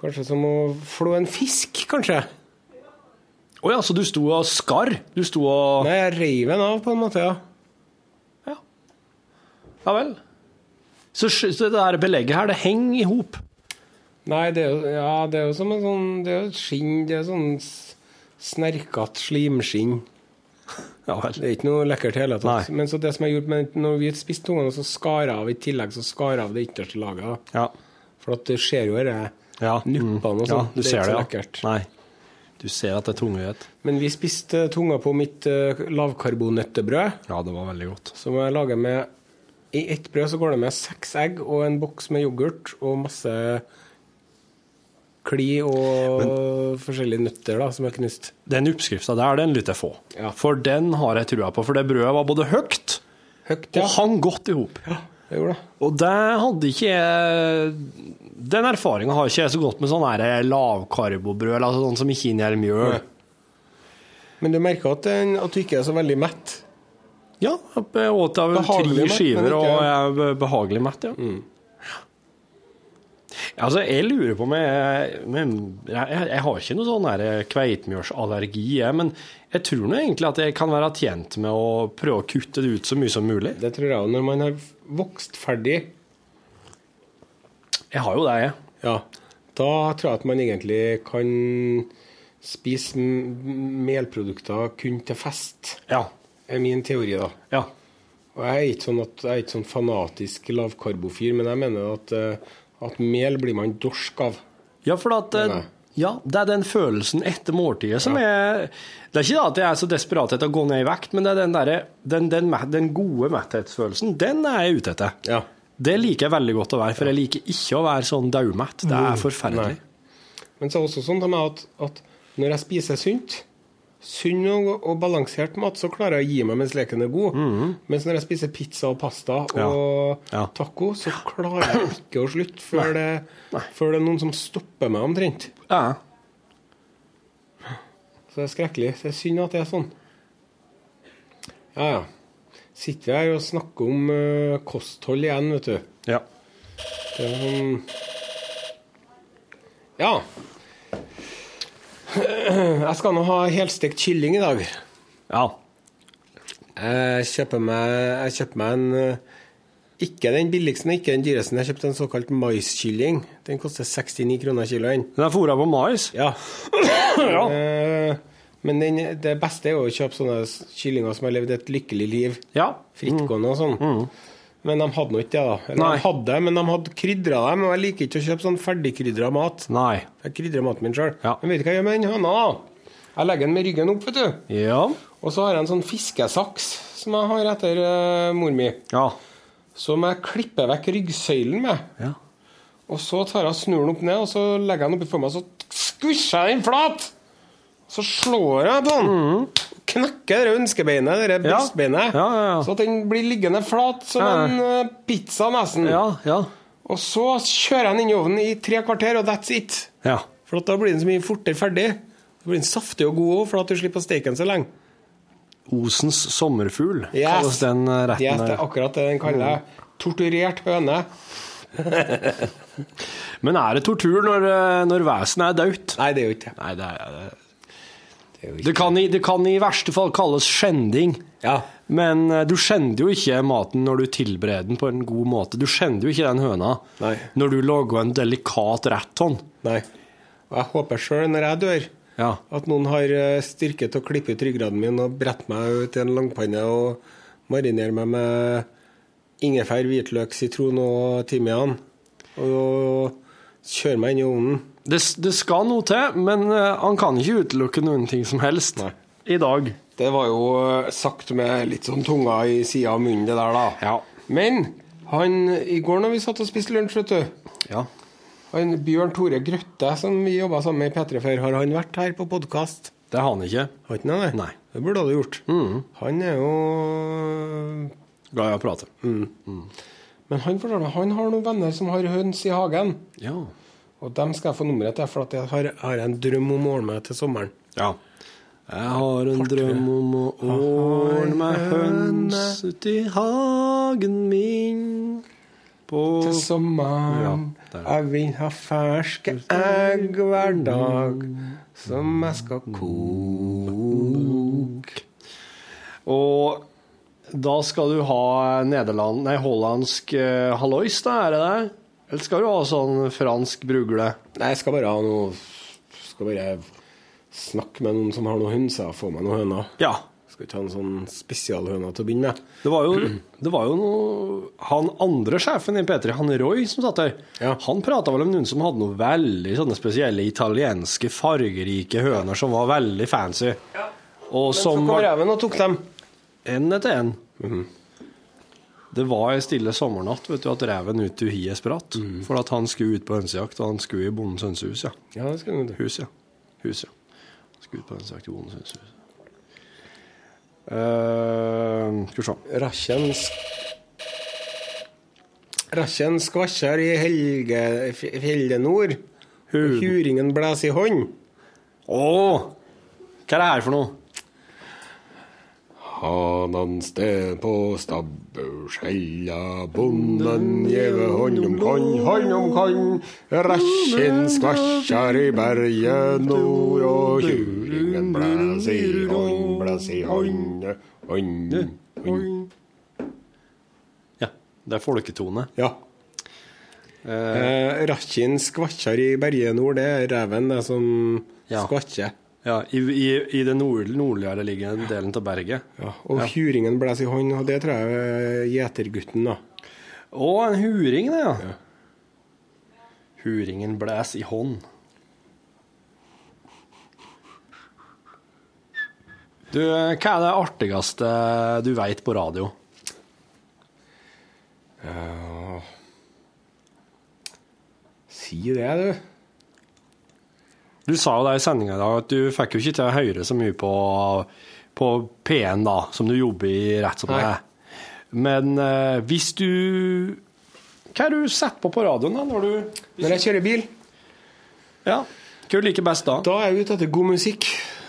Speaker 2: Kanskje som å flå en fisk, kanskje?
Speaker 4: Å ja, så du sto og skar? Du sto og
Speaker 2: Nei, jeg reiv den av, på en måte, ja.
Speaker 4: Ja ja vel. Så, så det der belegget her, det henger i hop?
Speaker 2: Nei, det er jo, ja, det er jo som en sånn Det er jo et skinn Det er sånn snerkete slimskinn.
Speaker 4: Ja vel.
Speaker 2: Det er ikke noe lekkert i hele tatt.
Speaker 4: Nei.
Speaker 2: Men så det som jeg gjorde med, når vi spiste tungene, så skar jeg av i tillegg så skar jeg av det ytterste laget.
Speaker 4: Ja.
Speaker 2: For at det skjer jo dette
Speaker 4: ja.
Speaker 2: nuppene og
Speaker 4: ja,
Speaker 2: sånn.
Speaker 4: Ja,
Speaker 2: det er ikke så lekkert.
Speaker 4: Nei. Du ser at det er tungøyhet.
Speaker 2: Men vi spiste tunga på mitt lavkarbonøttebrød. lavkarbonnøttebrød,
Speaker 4: Ja, det var veldig godt.
Speaker 2: som jeg lager med I ett brød så går det med seks egg og en boks med yoghurt og masse kli og forskjellige nøtter da, som er knust.
Speaker 4: Den oppskrifta der, den lytter jeg få.
Speaker 2: Ja.
Speaker 4: For den har jeg trua på. For det brødet var både høyt
Speaker 2: Høyt,
Speaker 4: og
Speaker 2: ja.
Speaker 4: hang godt i hop.
Speaker 2: Det gjorde det.
Speaker 4: Og det hadde ikke jeg Den erfaringa har ikke jeg så godt med sånn lavkarbobrød, eller altså sånn som ikke inneholder mjøl.
Speaker 2: Men du merker at, den, at du ikke er så veldig mett.
Speaker 4: Ja, jeg åt av tre skiver, og jeg er behagelig mett, ja. Altså, jeg lurer på om jeg jeg, jeg, har ikke noe sånn her kveitmjølsallergi, jeg, men jeg tror nå egentlig at jeg kan være tjent med å prøve å kutte det ut så mye som mulig.
Speaker 2: Det tror jeg òg. Når man har vokst ferdig,
Speaker 4: Jeg har jo det, jeg.
Speaker 2: ja, da tror jeg at man egentlig kan spise melprodukter kun til fest.
Speaker 4: Ja.
Speaker 2: er min teori, da.
Speaker 4: Ja.
Speaker 2: Og jeg er ikke sånn, at, jeg er ikke sånn fanatisk lavkarbofyr, men jeg mener at, eh, at mel blir man dorsk av.
Speaker 4: Ja, for at ja, det er den følelsen etter måltidet som er Det er ikke at jeg er så desperat etter å gå ned i vekt, men det er den, der, den, den, den gode metthetsfølelsen, den er jeg ute etter.
Speaker 2: Ja.
Speaker 4: Det liker jeg veldig godt å være, for jeg liker ikke å være sånn daumett. Det er forferdelig.
Speaker 2: Men så er det også sånn at, at når jeg spiser sunt, sunn og, og balansert mat, så klarer jeg å gi meg mens leken er god. Mens når jeg spiser pizza og pasta og.
Speaker 4: Ja. Ja.
Speaker 2: taco, så klarer jeg ikke å slutte før det, før det er noen som stopper meg omtrent.
Speaker 4: Ja.
Speaker 2: Så det er skrekkelig. Det er synd at det er sånn. Ja, ja. Sitter vi her og snakker om uh, kosthold igjen, vet du.
Speaker 4: ja.
Speaker 2: Det er sånn Ja. [clears throat] Jeg skal nå ha helstekt kylling i dag.
Speaker 4: Ja.
Speaker 2: Jeg kjøper meg, jeg kjøper meg en eh, Ikke den billigste, ikke den dyreste. Jeg kjøpte en såkalt maiskylling. Den koster 69 kroner kiloen.
Speaker 4: Den er fôra på mais.
Speaker 2: Ja. [clears throat] ja. Men den, det beste er jo å kjøpe sånne kyllinger som har levd et lykkelig liv.
Speaker 4: Ja.
Speaker 2: Frittgående og sånn. Men de hadde nå ikke det, da. Eller
Speaker 4: Nei.
Speaker 2: de hadde, men de hadde krydra dem. Og jeg liker ikke å kjøpe sånn ferdigkrydra mat.
Speaker 4: Nei.
Speaker 2: Jeg krydrer maten min sjøl.
Speaker 4: Ja.
Speaker 2: Men vet du hva jeg gjør med den høna? da? Jeg legger den med ryggen opp, vet du.
Speaker 4: Ja.
Speaker 2: Og så har jeg en sånn fiskesaks som jeg har etter uh, mor mi.
Speaker 4: Ja.
Speaker 2: Som jeg klipper vekk ryggsøylen med.
Speaker 4: Ja.
Speaker 2: Og så tar jeg snur den opp ned, og så legger jeg den oppi for meg, og så skusjer jeg den flat! Så slår jeg på den. Knekker det ønskebeinet, det brystbeinet.
Speaker 4: Ja, ja.
Speaker 2: Så at den blir liggende flat som en eh, pizza, nesten.
Speaker 4: Ja. Ja.
Speaker 2: Og så kjører jeg den inn i ovnen i tre kvarter, og that's it.
Speaker 4: ja.
Speaker 2: For da blir den så mye fortere ferdig. Så blir den saftig og god òg, for at du slipper å steke den så lenge.
Speaker 4: Osens sommerfugl
Speaker 2: Yes.
Speaker 4: kalles den eh, retten.
Speaker 2: Yes, det er akkurat det den kaller Torturert høne. [laughs]
Speaker 4: Men er det tortur når, eh, når vesenet er dødt?
Speaker 2: Nei, det er jo ikke det.
Speaker 4: Nei, det er det. Kan, i, det kan i verste fall kalles skjending.
Speaker 2: Ja.
Speaker 4: Men eh, du skjender jo ikke maten når du tilbereder den på en god måte. Du skjender jo ikke den høna
Speaker 2: Nei.
Speaker 4: når du lager en delikat rett sånn.
Speaker 2: Nei. Og jeg håper sjøl, når jeg dør,
Speaker 4: Ja.
Speaker 2: at noen har eh, styrke til å klippe ut ryggraden min og brette meg ut i en langpanne og marinere meg med ingefær, hvitløk, sitron og timian. Og kjøre meg inn i ovnen.
Speaker 4: Det, det skal noe til, men eh, han kan ikke utelukke noen ting som helst
Speaker 2: Nei.
Speaker 4: i dag.
Speaker 2: Det var jo eh, sagt med litt sånn tunga i sida av munnen, det der, da.
Speaker 4: Ja.
Speaker 2: Men han, i går når vi satt og spiste lunsj, vet du
Speaker 4: Ja.
Speaker 2: han Bjørn Tore Grøtte, som vi jobba sammen med i P3 før, har han vært her på podkast?
Speaker 4: Det har han ikke.
Speaker 2: Har ikke han det?
Speaker 4: Nei.
Speaker 2: Det burde du gjort. Han er jo
Speaker 4: Glad i å prate.
Speaker 2: Men han fortalte han har noen venner som har høns i hagen.
Speaker 4: Ja.
Speaker 2: Og dem skal jeg få nummeret til, for jeg har, har en drøm om å ordne meg til sommeren.
Speaker 4: ja. Jeg har en drøm om å ordne meg høns uti hagen min på
Speaker 2: Til sommeren.
Speaker 4: Ja,
Speaker 2: jeg vil ha ferske egg hver dag, som jeg skal koke.
Speaker 4: Og da skal du ha Nederland, nei, hollandsk eh, hallois, da, er det det? Eller skal du ha sånn fransk brugle?
Speaker 2: Nei, jeg skal bare ha noe Skal bare snakke med noen som har noen hønser, og få meg noen høner.
Speaker 4: Ja.
Speaker 2: Skal ikke ta en sånn spesialhøne til å begynne med?
Speaker 4: Det var jo, det var jo noe, han andre sjefen i P3, han Roy som satt der,
Speaker 2: Ja.
Speaker 4: han prata vel om noen som hadde noen veldig sånne spesielle italienske, fargerike høner som var veldig fancy. Ja. Og
Speaker 2: Så
Speaker 4: som
Speaker 2: kom
Speaker 4: var
Speaker 2: reven og tok dem.
Speaker 4: en etter en. Det var en stille sommernatt vet du, at reven ut til hiet spratt. For at han skulle ut på hønsejakt, og han skulle i bondens hønsehus, ja.
Speaker 2: Ja, det skal du.
Speaker 4: Hus, ja. Hus, ja. Skulle ut på hønsejakt i bondens hønsehus. Uh, skal vi se.
Speaker 2: Rakkjen Rakkjen skvassar i helge, f- Huringen blæs i hånd.
Speaker 4: Å! Hva er det her for noe?
Speaker 2: Hanan sted på stabburskjella, bonden gjeve hånd om hånd, hånd om hånd. Rakkjen skvassar i berget nord, og tjuringen blæs i hånd, blæs i hånd, hånd, hånd.
Speaker 4: Ja, det er folketone.
Speaker 2: Ja. Eh, Rakkjen skvassar i berget nord, det er reven det som
Speaker 4: Ja.
Speaker 2: skvatter.
Speaker 4: Ja, i, i, i den nord, nordligere liggende delen av berget.
Speaker 2: Ja, og huringen blæs i hånd, og det tror jeg er gjetergutten, da.
Speaker 4: Å, en huring, det, ja. Huringen blæs i hånd. Du, hva er det artigste du veit på radio?
Speaker 2: Uh, Si det, du.
Speaker 4: Du sa jo det i sendinga i dag at du fikk jo ikke til å høre så mye på, på P1, da, som du jobber i rett som det er. Men eh, hvis du Hva er det du setter på på radioen da, når du
Speaker 2: Når jeg kjører bil,
Speaker 4: Ja, hva du liker best da?
Speaker 2: da er jeg ute etter god musikk.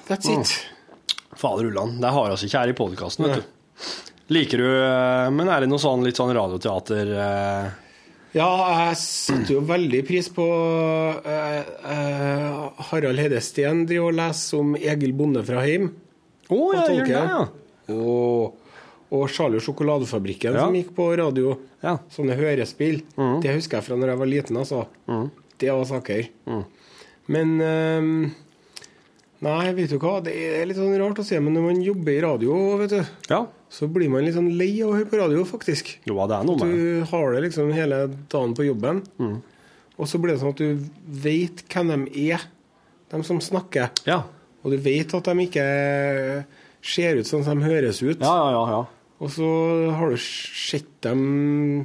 Speaker 2: That's it.
Speaker 4: Fader ulland, det har vi oss ikke her i podkasten, vet du. Liker du eh, Men er det noe sånn litt sånn radioteater eh,
Speaker 2: Ja, jeg setter jo veldig pris på eh, eh, Harald Hedesteen driver og leser om Egil Bonde fra Heim.
Speaker 4: Å, ja, gjør det, ja.
Speaker 2: Og, og Charlie sjokoladefabrikken
Speaker 4: Ja.
Speaker 2: som gikk på radio.
Speaker 4: Ja.
Speaker 2: Sånne hørespill. Det husker jeg fra når jeg var liten, altså. Det var saker. Men ehm, Nei, vet du hva, det er litt sånn rart å si, men når man jobber i radio, vet du,
Speaker 4: ja.
Speaker 2: så blir man litt sånn lei av å høre på radio, faktisk.
Speaker 4: Jo, det er noe med.
Speaker 2: Du har det liksom hele dagen på jobben, og så blir det sånn at du vet hvem de er, de som snakker.
Speaker 4: Ja.
Speaker 2: Og du vet at de ikke ser ut sånn som de høres ut.
Speaker 4: Ja, ja, ja, ja.
Speaker 2: Og så har du sett dem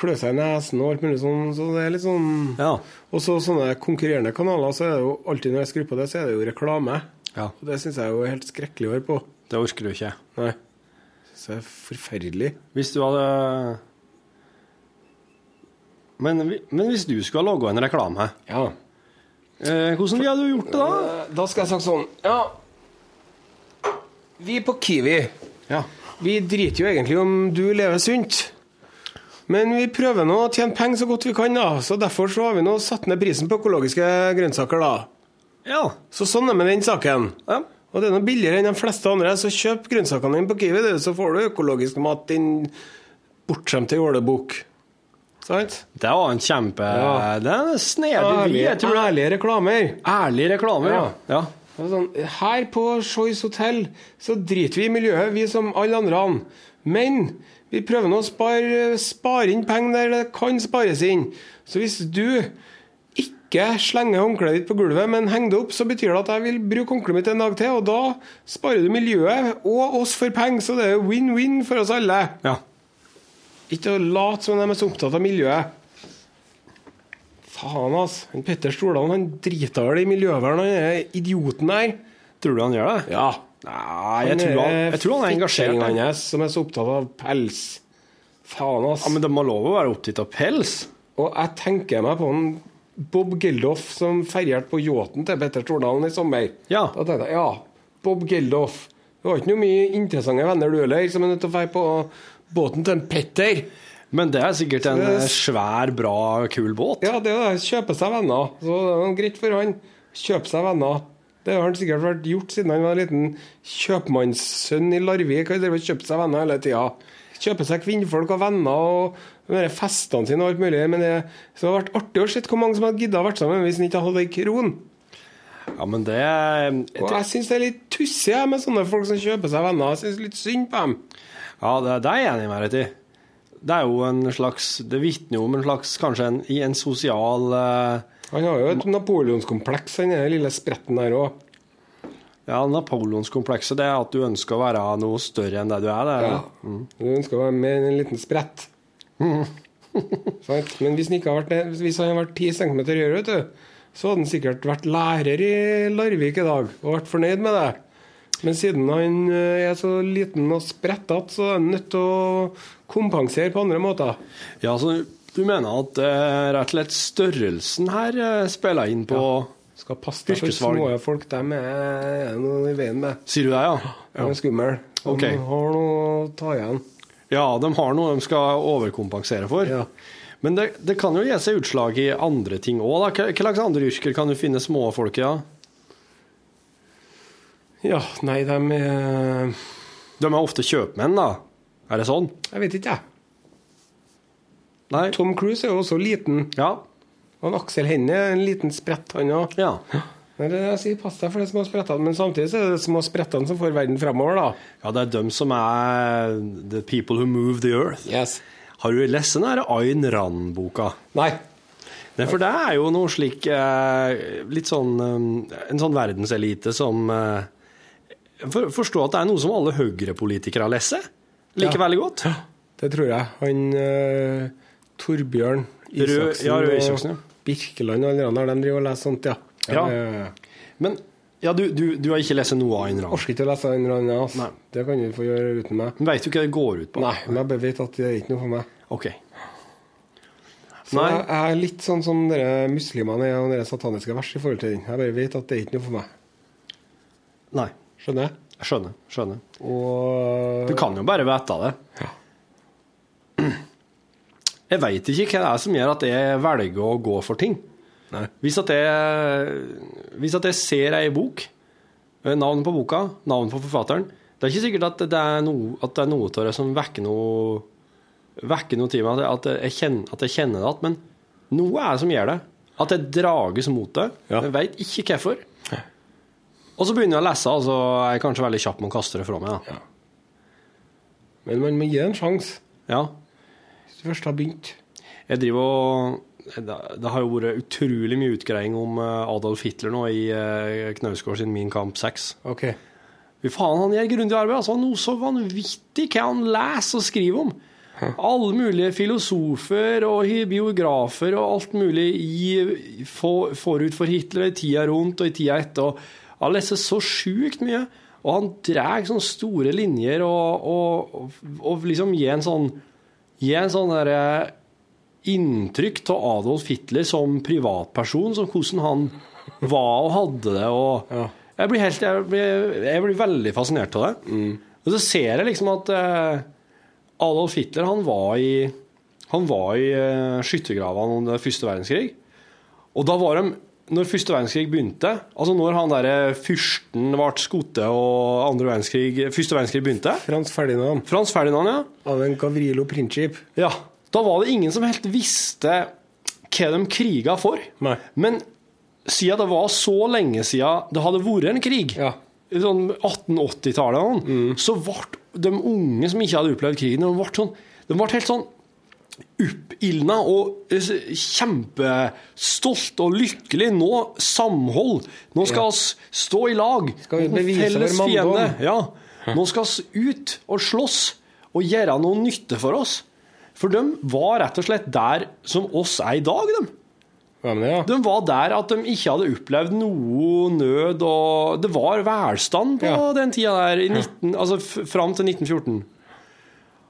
Speaker 2: klø seg i nesen og alt mulig sånn, så det er litt sånn
Speaker 4: Ja.
Speaker 2: Og så sånne konkurrerende kanaler, så er det jo alltid når jeg skrur på det, så er det jo reklame.
Speaker 4: ja.
Speaker 2: Og det syns jeg er jo helt skrekkelig å høre på.
Speaker 4: Det orker du ikke.
Speaker 2: Nei. Så jeg er forferdelig.
Speaker 4: Hvis du hadde men, men hvis du skulle ha laga en reklame,
Speaker 2: Ja.
Speaker 4: eh, hvordan ville du gjort det da?
Speaker 2: Da skal jeg sagt sånn Ja, vi på Kiwi
Speaker 4: Ja.
Speaker 2: Vi driter jo egentlig om du lever sunt. Men vi prøver nå å tjene penger så godt vi kan, da. Så derfor så har vi nå satt ned prisen på økologiske grønnsaker, da.
Speaker 4: Ja.
Speaker 2: Så sånn er med den saken.
Speaker 4: Ja.
Speaker 2: Og det er noe billigere enn de fleste andre, så kjøp grønnsakene dine på Kiwi, du, så får du økologisk mat, din bortskjemte jålebukk. Sant?
Speaker 4: Det var en kjempe
Speaker 2: Ja.
Speaker 4: Det er snedig.
Speaker 2: Ærlige,
Speaker 4: Jeg tror det
Speaker 2: ærlige reklamer.
Speaker 4: er reklamer, reklame, ja. ja.
Speaker 2: Sånn, her på Choice Hotel så driter vi i miljøet, vi som alle andre. Men vi prøver nå å spare, spare inn penger der det kan spares inn. Så hvis du ikke slenger håndkleet ditt på gulvet, men henger det opp, så betyr det at jeg vil bruke håndkleet mitt en dag til, og da sparer du miljøet og oss for penger, så det er win-win for oss alle.
Speaker 4: ja.
Speaker 2: Ikke å late som de er så opptatt av miljøet. Faen, altså. Petter Stordalen han driter vel i miljøvern, han er idioten der.
Speaker 4: Tror du han gjør det?
Speaker 2: Ja.
Speaker 4: Nei, jeg tror han, jeg tror han er engasjert.
Speaker 2: fetteringen
Speaker 4: jeg.
Speaker 2: hans som er så opptatt av pels. Faen, ass.
Speaker 4: Ja, Men det må lov å være opptatt av pels.
Speaker 2: Og jeg tenker meg på en Bob Geldof som ferjerte på yachten til Petter Tordalen i sommer.
Speaker 4: Ja.
Speaker 2: Da tenkte jeg, ja, Bob Geldof. Du har ikke noe mye interessante venner du heller, som er nødt til å dra på båten til en Petter.
Speaker 4: Men det er sikkert en
Speaker 2: det
Speaker 4: svær, bra, kul båt.
Speaker 2: Ja, det er det. Kjøpe seg venner. Så det er greit for han. Kjøpe seg venner. Det har han sikkert vært gjort siden han var en liten kjøpmannssønn i Larvik. Han har kjøpt seg venner hele tida. Kjøper seg kvinnfolk og venner og festene sine og alt mulig. Men det som har vært artig å se hvor mange som hadde gidda å vært sammen hvis han ikke hadde ei kron.
Speaker 4: Ja, men det
Speaker 2: Og jeg syns det er litt tussig med sånne folk som kjøper seg venner. Jeg syns litt synd på dem.
Speaker 4: Ja, det, det er jeg enig med deg i. Det er jo en slags Det vitner jo om en slags Kanskje en, i en sosial eh,
Speaker 2: Han har jo et napoleonskompleks, den lille spretten der òg.
Speaker 4: Ja, napoleonskomplekset, det er at du ønsker å være noe større enn det du er. Det,
Speaker 2: Ja.
Speaker 4: Mm.
Speaker 2: Du ønsker å være med en liten sprett. [laughs] Sant? Men hvis han ikke har vært det, hvis han har vært 10 cm høyere, vet du, så hadde han sikkert vært lærer i Larvik i dag og vært fornøyd med det. Men siden han eh, er så liten og sprettete, så er han nødt til å kompensere på andre måter.
Speaker 4: Ja, så du mener at eh, rett og slett størrelsen her eh, spiller inn på ja.
Speaker 2: Skal passe deg for små folk. Dem er noe i veien med.
Speaker 4: Sier du det, ja?
Speaker 2: De er skumle. De
Speaker 4: okay.
Speaker 2: har noe å ta igjen.
Speaker 4: Ja, de har noe de skal overkompensere for.
Speaker 2: Ja.
Speaker 4: Men det, det kan jo gi seg utslag i andre ting òg. Hva slags andre yrker kan du finne små folk i? Ja?
Speaker 2: Ja, nei, de er
Speaker 4: De er ofte kjøpmenn, da. Er det sånn?
Speaker 2: Jeg vet ikke, jeg.
Speaker 4: Nei?
Speaker 2: Tom Cruise er jo også liten.
Speaker 4: Ja.
Speaker 2: Og Aksel Hennie er en liten sprett, han òg.
Speaker 4: ja.
Speaker 2: Men det jeg sier, pass deg for de små sprettene, men samtidig så er det de små sprettene som får verden fremover, da.
Speaker 4: Ja, det er dem som er the people who move the earth.
Speaker 2: Yes.
Speaker 4: Har du lest den der Ayn Rand-boka?
Speaker 2: Nei.
Speaker 4: Nei, for det er jo noe slik eh, Litt sånn eh, En sånn verdenselite som eh, for, Forstå at det er noe som alle høyrepolitikere leser. Liker
Speaker 2: Ja.
Speaker 4: veldig godt.
Speaker 2: Ja, Det tror jeg. Han Torbjørn Isaksen
Speaker 4: ja, Isaksen, ja.
Speaker 2: Birkeland og alle de driver og leser sånt, ja.
Speaker 4: Ja.
Speaker 2: ja, ja, ja.
Speaker 4: Men ja, du, du, du har ikke lest noe av Ayn Rand?
Speaker 2: Orker ikke å lese en Rand, altså. Det kan du få gjøre uten meg.
Speaker 4: Men Veit du hva det går ut på?
Speaker 2: Nei, men jeg bare vet at det er ikke noe for meg.
Speaker 4: OK.
Speaker 2: Så
Speaker 4: Nei.
Speaker 2: jeg, er litt sånn som dere muslimene er og dere sataniske vers i forhold til den. Jeg bare vet at det er ikke noe for meg.
Speaker 4: Nei.
Speaker 2: Skjønner jeg?
Speaker 4: Skjønner. skjønner.
Speaker 2: Og
Speaker 4: Du kan jo bare vite det. Jeg veit ikke hva det er som gjør at jeg velger å gå for ting.
Speaker 2: Nei.
Speaker 4: Hvis at jeg, hvis at jeg ser ei bok, Navnet navn på boka, navn på forfatteren Det er ikke sikkert at det er noe, at det er noe av det som vekker noe vekker noe til meg, at jeg, kjenner, at jeg kjenner det igjen. Men noe er det som gjør det. At jeg drages mot det.
Speaker 2: Ja.
Speaker 4: Jeg veit ikke hvorfor. Og så begynner jeg å lese, og så er jeg kanskje veldig kjapp med å kaste det fra meg. Da.
Speaker 2: Men man må gi det en sjanse.
Speaker 4: Ja.
Speaker 2: Hvis du først har begynt.
Speaker 4: Jeg driver og det det har jo vært utrolig mye utgreiing om eh, Adolf Hitler nå i eh, Knausgård sin Min kamp 6.
Speaker 2: OK.
Speaker 4: Fy faen, han gjør grundig arbeid. Altså, noe så vanvittig hva han leser og skriver om. Alle mulige filosofer og biografer og alt mulig i, for, forut for Hitler, i tida rundt og i tida etter. Han leser så sjukt mye. Og han drar sånne store linjer og, og, og, og liksom gir en sånn Gir en sånn derre inntrykk av Adolf Hitler som privatperson, som hvordan han var og hadde det. og
Speaker 2: Ja.
Speaker 4: jeg, blir helt, jeg, blir, jeg blir veldig fascinert av det. Og så ser jeg liksom at eh, Adolf Hitler han var i, han var i eh, skyttergravene under første verdenskrig. Og da var de når første verdenskrig begynte, altså når han der fyrsten ble skutt og andre verdenskrig, første verdenskrig begynte
Speaker 2: Frans Ferdinand
Speaker 4: Frans Ferdinand, ja.
Speaker 2: av en Gavrilo Princip.
Speaker 4: Ja, da var det ingen som helt visste hva de kriga for.
Speaker 2: Nei.
Speaker 4: Men siden det var så lenge siden det hadde vært en krig,
Speaker 2: Ja.
Speaker 4: i sånn 1880-tallet, så ble de unge som ikke hadde opplevd krigen, de ble, sånn, de ble helt sånn oppildna og eh, kjempestolt og lykkelig. Nå samhold. Nå skal
Speaker 2: Ja.
Speaker 4: vi stå i lag.
Speaker 2: Skal vi bevise vår manndom?
Speaker 4: fiende. Ja. Nå skal vi ut og slåss og gjøre noe nytte for oss. For de var rett og slett der som oss er i dag, de.
Speaker 2: Ja, ja?
Speaker 4: De var der at de ikke hadde opplevd noe nød, og det var velstand på den tida der, i 19, altså fram til 1914.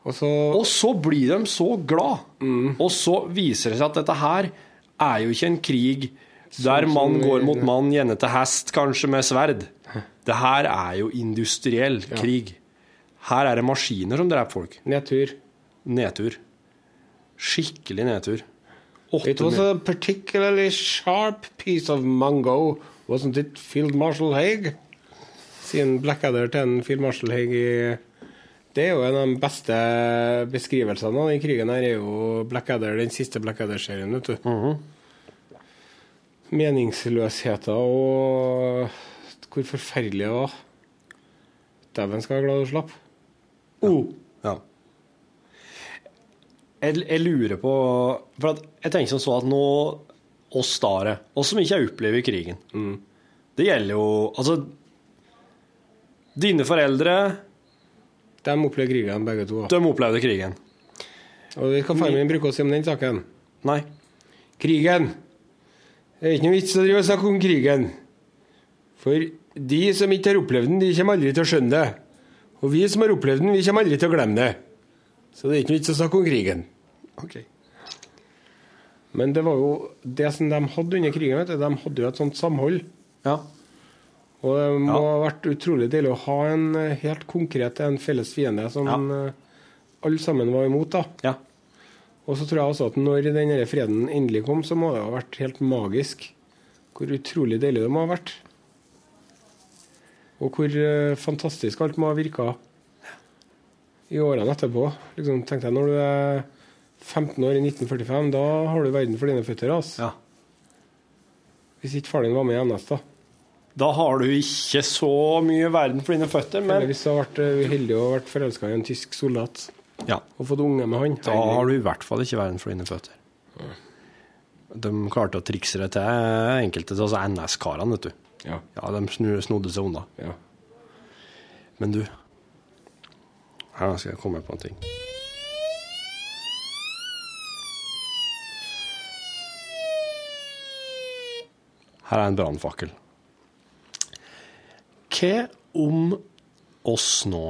Speaker 2: Og så
Speaker 4: Og så blir de så glad. Og så viser det seg at dette her er jo ikke en krig der mann går mot mann, gjerne til hest, kanskje med sverd. Det her er jo industriell krig. Her er det maskiner som dreper folk.
Speaker 2: nedtur.
Speaker 4: Nedtur. Skikkelig nedtur.
Speaker 2: It was a particularly sharp piece of mango, wasn't it, Field Marshal Haig? Sier en Blackadder til en Field Marshal Haig i Det er jo en av de beste beskrivelsene av den krigen her, er jo Blackadder, den siste Blackadder-serien, vet du. meningsløsheten og hvor forferdelig det var. Dæven skal være glad du slapp.
Speaker 4: Oh. Ja. Jeg, jeg lurer på For at jeg tenker som så at nå oss stare, oss som ikke har opplevd krigen Det gjelder jo Altså Dine foreldre
Speaker 2: De opplevde krigen, begge to.
Speaker 4: De opplevde krigen.
Speaker 2: Og det kan faren min bruke å si om den saken.
Speaker 4: Nei.
Speaker 2: Krigen. Det er ikke noe vits å drive og snakke om krigen. For de som ikke har opplevd den, de kommer aldri til å skjønne det. Og vi som har opplevd den, vi kommer aldri til å glemme det. Så det er ikke noe vits å snakke om krigen. Men det var jo det som de hadde under krigen, vet du, de hadde jo et sånt samhold.
Speaker 4: Ja.
Speaker 2: Og det må ha vært utrolig deilig å ha en eh, helt konkret en felles fiende som ja. alle sammen var imot. da.
Speaker 4: Ja.
Speaker 2: Og så tror jeg også at når den freden endelig kom, så må det ha vært helt magisk hvor utrolig deilig det må ha vært. Og hvor eh, fantastisk alt må ha virka i årene etterpå. Liksom, tenkte jeg, når du er 15 år i 1945, da har du verden for dine føtter. Altså. Hvis ikke far din var med i NS, da.
Speaker 4: Da har du ikke så mye verden for dine føtter, men
Speaker 2: hvis du har vært eh, uheldig og vært forelska i en tysk soldat
Speaker 4: Ja.
Speaker 2: og fått unge med han.
Speaker 4: Da har du i hvert fall ikke verden for dine føtter. De klarte å trikse det til enkelte av altså NS-karene, vet du.
Speaker 2: Ja.
Speaker 4: de snu- snodde seg unna.
Speaker 2: Ja.
Speaker 4: Men du Her skal jeg komme på en ting. Her er en brannfakkel. Hva om oss nå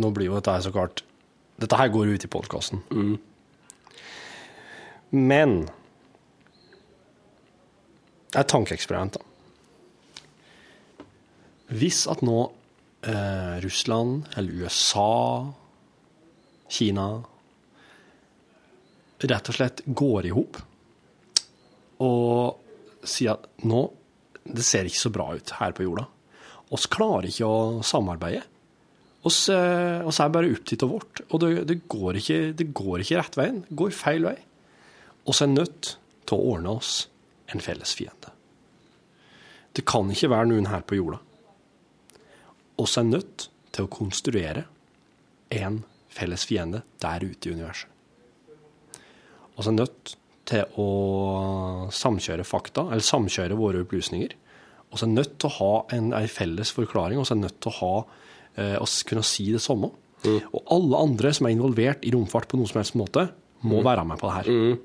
Speaker 4: Nå blir jo dette her så klart Dette her går ut i podkasten. Men Det er et tankeeksperiment, da. Hvis at nå eh, Russland eller USA, Kina rett og slett går i hop og sier at nå det ser ikke så bra ut her på jorda. Oss klarer ikke å samarbeide. Oss, eh, oss er bare opptatt av vårt, og det, det, går ikke, det går ikke rett veien. Det går feil vei. Oss er nødt til å ordne oss en felles fiende. Det kan ikke være noen her på jorda. Oss er nødt til å konstruere en felles fiende der ute i universet. Oss er nødt til å samkjøre fakta, eller samkjøre våre opplysninger. Oss er nødt til å ha en, en felles forklaring, oss er nødt til å ha, eh, kunne si det samme. Og alle andre som er involvert i romfart på noen som helst måte, må
Speaker 2: Mm.
Speaker 4: være med på det her.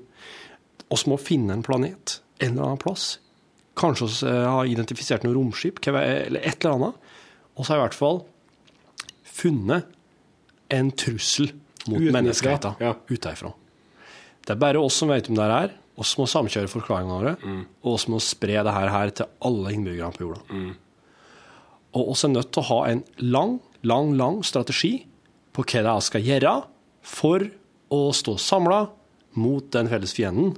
Speaker 4: Oss må finne en planet en eller annen plass. Kanskje vi har identifisert noe romskip, eller et eller annet. Og så har i hvert fall funnet en trussel mot menneskeheten
Speaker 2: ja.
Speaker 4: utenfra. Det er bare oss som vet om det her. Oss må samkjøre forklaringene våre, og oss må spre det her, til alle innbyggerne på jorda. Og oss er nødt til å ha en lang, lang, lang strategi på hva det er vi skal gjøre for å stå samla mot den felles fienden,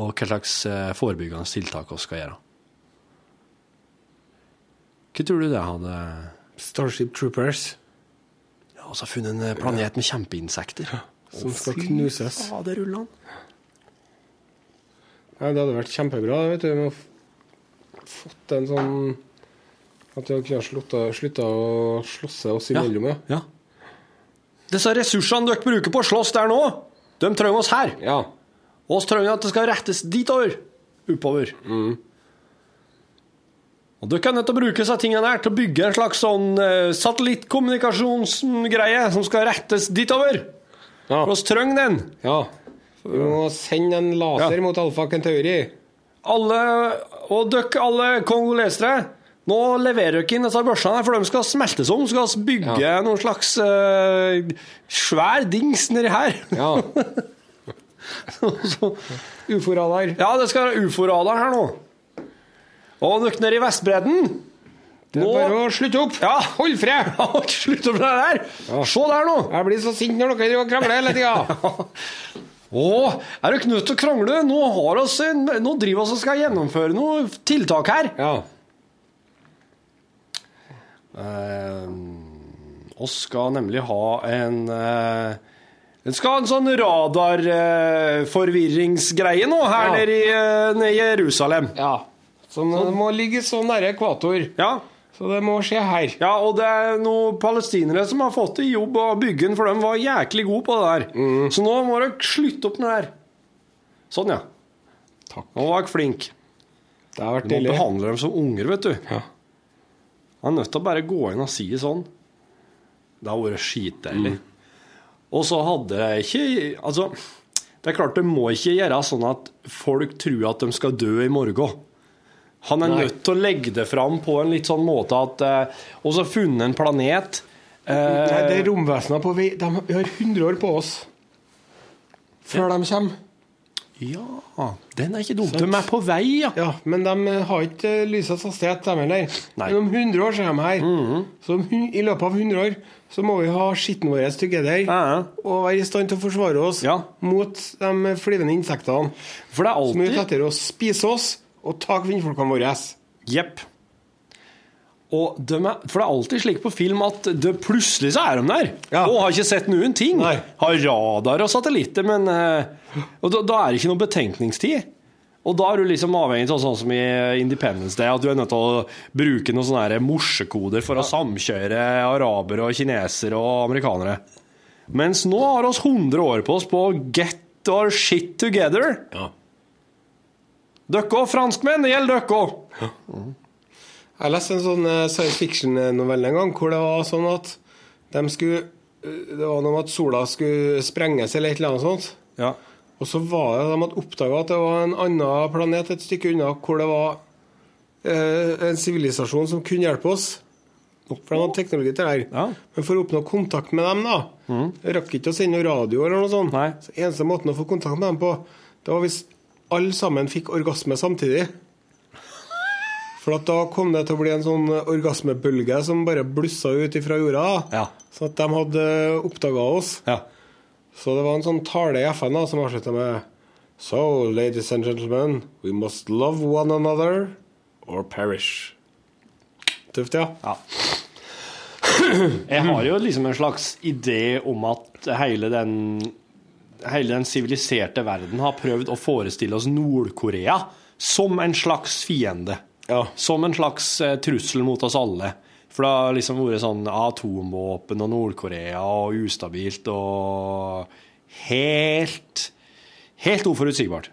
Speaker 4: og hva slags eh, forebyggende tiltak vi skal gjøre. Hva tror du det hadde
Speaker 2: Starship Troopers.
Speaker 4: Ja, og har funnet en planet med kjempeinsekter.
Speaker 2: Som skal knuses.
Speaker 4: Å, det faderullan.
Speaker 2: Ja, det hadde vært kjempebra vet du, med å fått en sånn At vi kunne slutta, å slåsse oss imellom. Ja.
Speaker 4: Ja. Disse ressursene dere bruker på å slåss der nå, de trenger oss her.
Speaker 2: Ja.
Speaker 4: Og oss trenger at det skal rettes ditover. Oppover. Og dere er nødt til å bruke disse tingene her til å bygge en slags sånn eh, satellittkommunikasjonsgreie som skal rettes ditover.
Speaker 2: Ja.
Speaker 4: Oss trenger den.
Speaker 2: ja. Vi må sende en laser
Speaker 4: Ja.
Speaker 2: mot Alfa Kentauri.
Speaker 4: Alle, og dere alle kongolesere, nå leverer dere inn disse børsene, for de skal smeltes om. Skal vi bygge
Speaker 2: Ja.
Speaker 4: noen slags uh, svær dings nedi her.
Speaker 2: Ja. [laughs] Ufo-radar.
Speaker 4: Ja, det skal være ufo-radar her nå. Og dere nede i Vestbredden
Speaker 2: Det er
Speaker 4: Nå-
Speaker 2: bare å slutte opp.
Speaker 4: Ja.
Speaker 2: Hold fred! [laughs]
Speaker 4: Slutt opp med det der! Se der nå!
Speaker 2: Jeg blir så sint når dere krangler hele tida. [laughs]
Speaker 4: Å, er dere nødt til å krangle? Nå, har oss nå driver vi og skal gjennomføre noe tiltak her.
Speaker 2: Ja.
Speaker 4: Eh, oss skal nemlig ha en, eh, Den skal ha en sånn radarforvirringsgreie nå her
Speaker 2: Ja.
Speaker 4: nede i, eh, Jerusalem.
Speaker 2: Ja. Som må ligge så nære ekvator.
Speaker 4: Ja.
Speaker 2: Så det må skje her.
Speaker 4: Ja, og det er noen palestinere som har fått i jobb å bygge den, for de var jæklig gode på det der. Så nå må dere slutte opp med det her. Sånn, ja.
Speaker 2: Takk.
Speaker 4: Nå var dere flink.
Speaker 2: Det har vært
Speaker 4: Du må behandle dem som unger, vet du.
Speaker 2: Ja.
Speaker 4: Han er nødt til å bare gå inn og si sånn. Det har vært skitdeilig. Og så hadde jeg ikke Altså, det er klart det må ikke gjøre sånn at folk tror at de skal dø i morgen. Han er
Speaker 2: Nei.
Speaker 4: nødt til å legge det fram på en litt sånn måte at eh, Og så funnet en planet eh,
Speaker 2: Nei, det er romvesener på vei. De, har 100 år på oss før de kommer.
Speaker 4: Ja, den er ikke dum. De er på vei, ja.
Speaker 2: Ja, Men de har ikke eh, lysets hastighet, de heller. Men om 100 år så er de her. Så -hmm. Så i løpet av 100 år så må vi ha skitten vår together
Speaker 4: Ja.
Speaker 2: og være i stand til å forsvare oss
Speaker 4: Ja.
Speaker 2: mot de flyvende insektene
Speaker 4: For det er
Speaker 2: som er ute etter å spise oss og ta kvinnfolkene våre.
Speaker 4: Jepp. Og de er, for det er alltid slik på film at det, plutselig så er de der.
Speaker 2: Ja.
Speaker 4: Og har ikke sett noen ting.
Speaker 2: Nei.
Speaker 4: Har radar og satellitter, men eh, Og da, da er det ikke noe betenkningstid. Og da er du liksom avhengig av sånn som i Independence Day, at du er nødt til å bruke noen sånne morsekoder for å samkjøre arabere og kinesere og amerikanere. Mens nå har oss 100 år på oss på å get our shit together.
Speaker 2: Ja.
Speaker 4: Dere òg, franskmenn. Det gjelder dere òg.
Speaker 2: Jeg leste en sånn eh, science fiction-novelle en gang hvor det var sånn at de skulle eh, Det var noe om at sola skulle sprenges eller et eller annet sånt.
Speaker 4: Ja.
Speaker 2: Og så var det de hadde oppdaga at det var en annen planet et stykke unna hvor det var eh, en sivilisasjon som kunne hjelpe oss. For de hadde teknologi til det her.
Speaker 4: Ja.
Speaker 2: Men for å oppnå kontakt med dem, da mm. rakk ikke å sende radio eller noe sånt.
Speaker 4: Nei.
Speaker 2: Så eneste måten å få kontakt med dem på, det var hvis alle sammen fikk orgasme samtidig. For at da kom det til å bli en sånn orgasmebølge som bare blussa ut ifra jorda.
Speaker 4: Ja.
Speaker 2: Så at de hadde oppdaga oss.
Speaker 4: ja.
Speaker 2: Så det var en sånn tale i FN da, som avslutta med So, ladies and gentlemen, we must love one another or perish. Tøft, ja.
Speaker 4: Ja. Jeg har jo liksom en slags idé om at hele den Hele den siviliserte verden har prøvd å forestille oss Nord-Korea som en slags fiende.
Speaker 2: Ja.
Speaker 4: Som en slags eh, trussel mot oss alle. For det har liksom vært sånn atomvåpen og Nord-Korea og ustabilt og helt Helt uforutsigbart.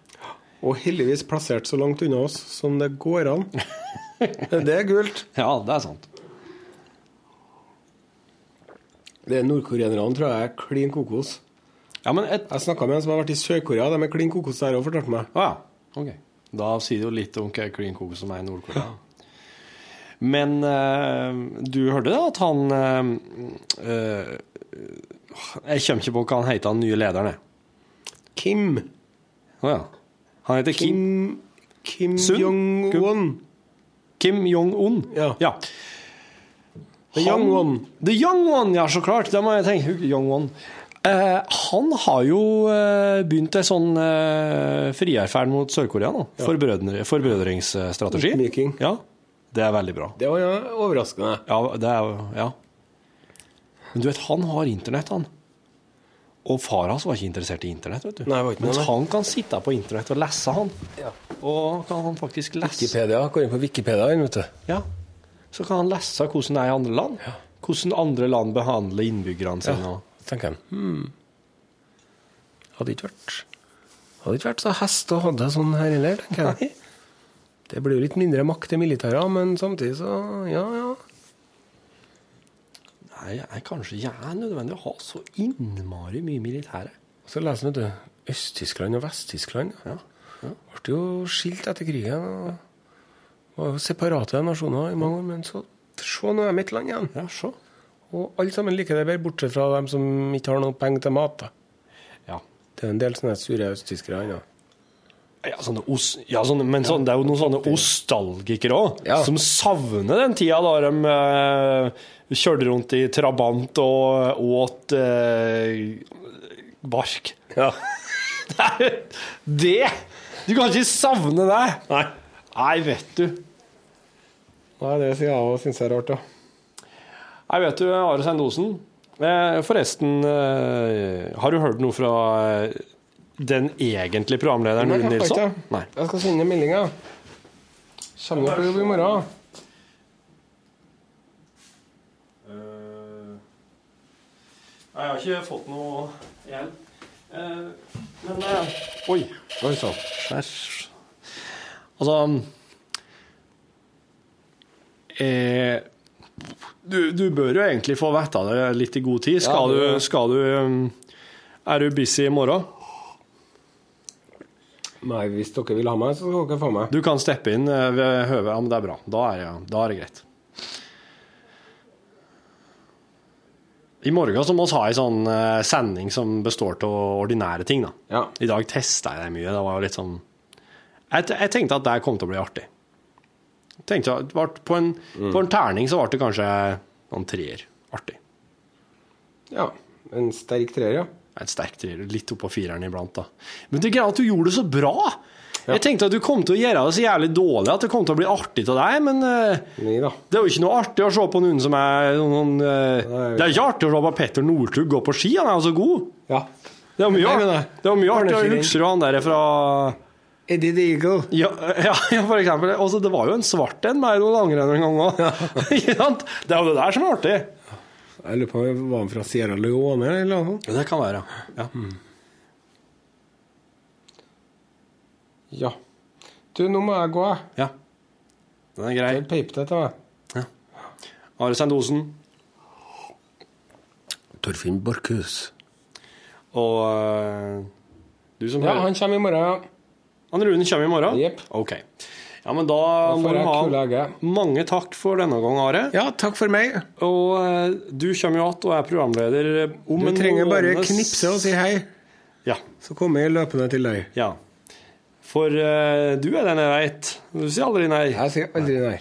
Speaker 2: Og heldigvis plassert så langt unna oss som det går an. [laughs] Det er gult.
Speaker 4: Ja, det er sant.
Speaker 2: Det er nordkoreanerne, tror jeg, er klin kokos.
Speaker 4: Ja, men et
Speaker 2: Jeg snakka med en som har vært i Sør-Korea. De er klin kokos der òg, fortalte meg.
Speaker 4: Ah, ja. okay. Da sier det jo litt om hva klin kokos som er i Nord-Korea. Men eh, du hørte da at han eh, Jeg kommer ikke på hva han heter, han nye lederen.
Speaker 2: Kim.
Speaker 4: Å ja. Han heter Kim,
Speaker 2: Kim, Kim Jong-un.
Speaker 4: Kim Jong-un.
Speaker 2: Ja.
Speaker 4: ja.
Speaker 2: The Young One.
Speaker 4: The Young One, ja, så klart. Da må jeg tenke Young One. Eh, han har jo eh, begynt en sånn uh, frierferd mot Sør-Korea nå. Forbrødre, forbrødringsstrategi.
Speaker 2: Oppmyking.
Speaker 4: Ja, det er veldig bra.
Speaker 2: Det var jo overraskende.
Speaker 4: Ja, det er Ja. Men du vet, han har internett, han. Og far hans var ikke interessert i internett, vet du.
Speaker 2: Nei, ikke
Speaker 4: Mens han kan sitte på internett og lese, han. Og kan han faktisk lese
Speaker 2: Wikipedia. Går inn på Wikipedia, vet du.
Speaker 4: Ja. Så kan han lese hvordan det er i andre land. Hvordan andre land behandler innbyggerne sine. og-
Speaker 2: tenker jeg. Hmm. Hadde ikke vært Hadde ikke vært så hest å ha det sånn her heller, tenker jeg. Det blir jo litt mindre makt til militæret, men samtidig så ja, ja.
Speaker 4: Nei, jeg kanskje ikke er nødvendig å ha så innmari mye militære.
Speaker 2: Så leser du, Øst-Tyskland og Vest-Tyskland.
Speaker 4: Ja.
Speaker 2: Ble jo skilt etter krigen. og Var jo separate nasjoner i mange år, men så Se, nå er vi et land igjen.
Speaker 4: Ja, så.
Speaker 2: Og alle sammen liker det bedre, bortsett fra dem som ikke har noe penger til mat. da.
Speaker 4: Ja.
Speaker 2: Det er en del sånne sure østtyskere ennå.
Speaker 4: Ja, sånne os ja sånne, men sånne, det er jo noen sånne ostalgikere òg,
Speaker 2: Ja.
Speaker 4: som savner den tida da de eh, kjørte rundt i trabant og åt eh, bark.
Speaker 2: Ja. [laughs]
Speaker 4: det! det! Du kan ikke savne det!
Speaker 2: Nei.
Speaker 4: Nei, vet du.
Speaker 2: Nei, det sier jeg òg syns er rart, ja.
Speaker 4: Nei, vet du, Are Sendosen. Eh, Forresten, eh, har du hørt noe fra eh, den egentlige programlederen,
Speaker 2: Nei,
Speaker 4: Rune Nilsson?
Speaker 2: ikke.
Speaker 4: Nei.
Speaker 2: Jeg skal sende meldinga. Kommer på jobb i morgen.
Speaker 4: Jeg har ikke fått noe hjelp. Men Oi.
Speaker 2: Oi sann.
Speaker 4: Æsj. Altså eh, du, du bør jo egentlig få vite det litt i god tid. Skal,
Speaker 2: Ja,
Speaker 4: du, skal du um, Er du busy i morgen?
Speaker 2: Nei, hvis dere vil ha meg, så skal dere få meg.
Speaker 4: Du kan steppe inn eh, ved høve. Ja, men det er bra. Da er, jeg, da er det greit. I morgen så må vi ha en sånn eh, sending som består av ordinære ting. da.
Speaker 2: Ja.
Speaker 4: I dag testa jeg det mye. Det var jo litt sånn Jeg, jeg tenkte at det kom til å bli artig. Jeg tenkte at på, en, på en terning så ble det kanskje noen treer. Artig.
Speaker 2: ja. En sterk treer, ja.
Speaker 4: En sterk treer. Litt oppå fireren iblant, da. Men det er greit at du gjorde det så bra! Jeg tenkte at du kom til å gjøre det så jævlig dårlig at det kom til å bli artig til deg, men
Speaker 2: uh.
Speaker 4: Det er jo ikke noe artig å se på noen som er noen, uh,
Speaker 2: Nei.
Speaker 4: Det er ikke artig å se på Petter Northug gå på ski, han er jo så god.
Speaker 2: Ja.
Speaker 4: Det er mye,
Speaker 2: Nei, det-
Speaker 4: det er mye artig. å huske han der fra
Speaker 2: Eddie the Eagle.
Speaker 4: ja, [laughs] ja, ja, for eksempel. Også, det var jo en svart en med noen langrenn en gang òg. [laughs] Sant? Det er jo det der som er artig.
Speaker 2: Jeg lurer på, Var han fra Sierra Leone eller noe?
Speaker 4: Ja, det kan være, ja.
Speaker 2: Ja. Du, nå må jeg gå, jeg.
Speaker 4: ja. Den er grei.
Speaker 2: Peip det til meg.
Speaker 4: Are Sendosen.
Speaker 2: Torfinn Borchhus.
Speaker 4: Og eh, du som
Speaker 2: Ja,
Speaker 4: hører
Speaker 2: han kommer i morgen, ja.
Speaker 4: Han Rune kommer i morgen?
Speaker 2: Jepp.
Speaker 4: OK. Ja, men da, må du ha mange takk for denne gang, Are.
Speaker 2: Ja, takk for meg.
Speaker 4: Og eh, du kommer jo igjen og er programleder om
Speaker 2: Du
Speaker 4: en
Speaker 2: trenger bare
Speaker 4: måneds-
Speaker 2: knipse og si hei,
Speaker 4: Ja.
Speaker 2: så kommer jeg løpende til deg.
Speaker 4: ja. For eh, du er den jeg veit. Du sier aldri nei.
Speaker 2: Jeg sier aldri nei.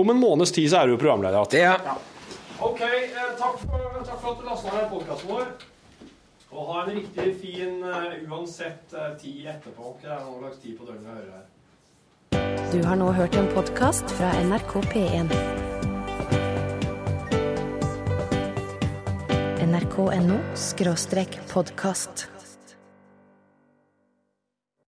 Speaker 4: Om en måneds tid så er du programleder igjen.
Speaker 2: Ja. Ja.
Speaker 4: OK, eh, takk, for, takk for at du lasta ned podkasten vår. Og ha en riktig fin eh, uansett eh, tid etterpå. Det er noen slags tid på døgnet jeg hører her?
Speaker 1: Du har nå hørt en podkast fra NRK P1. nrk.no podkast.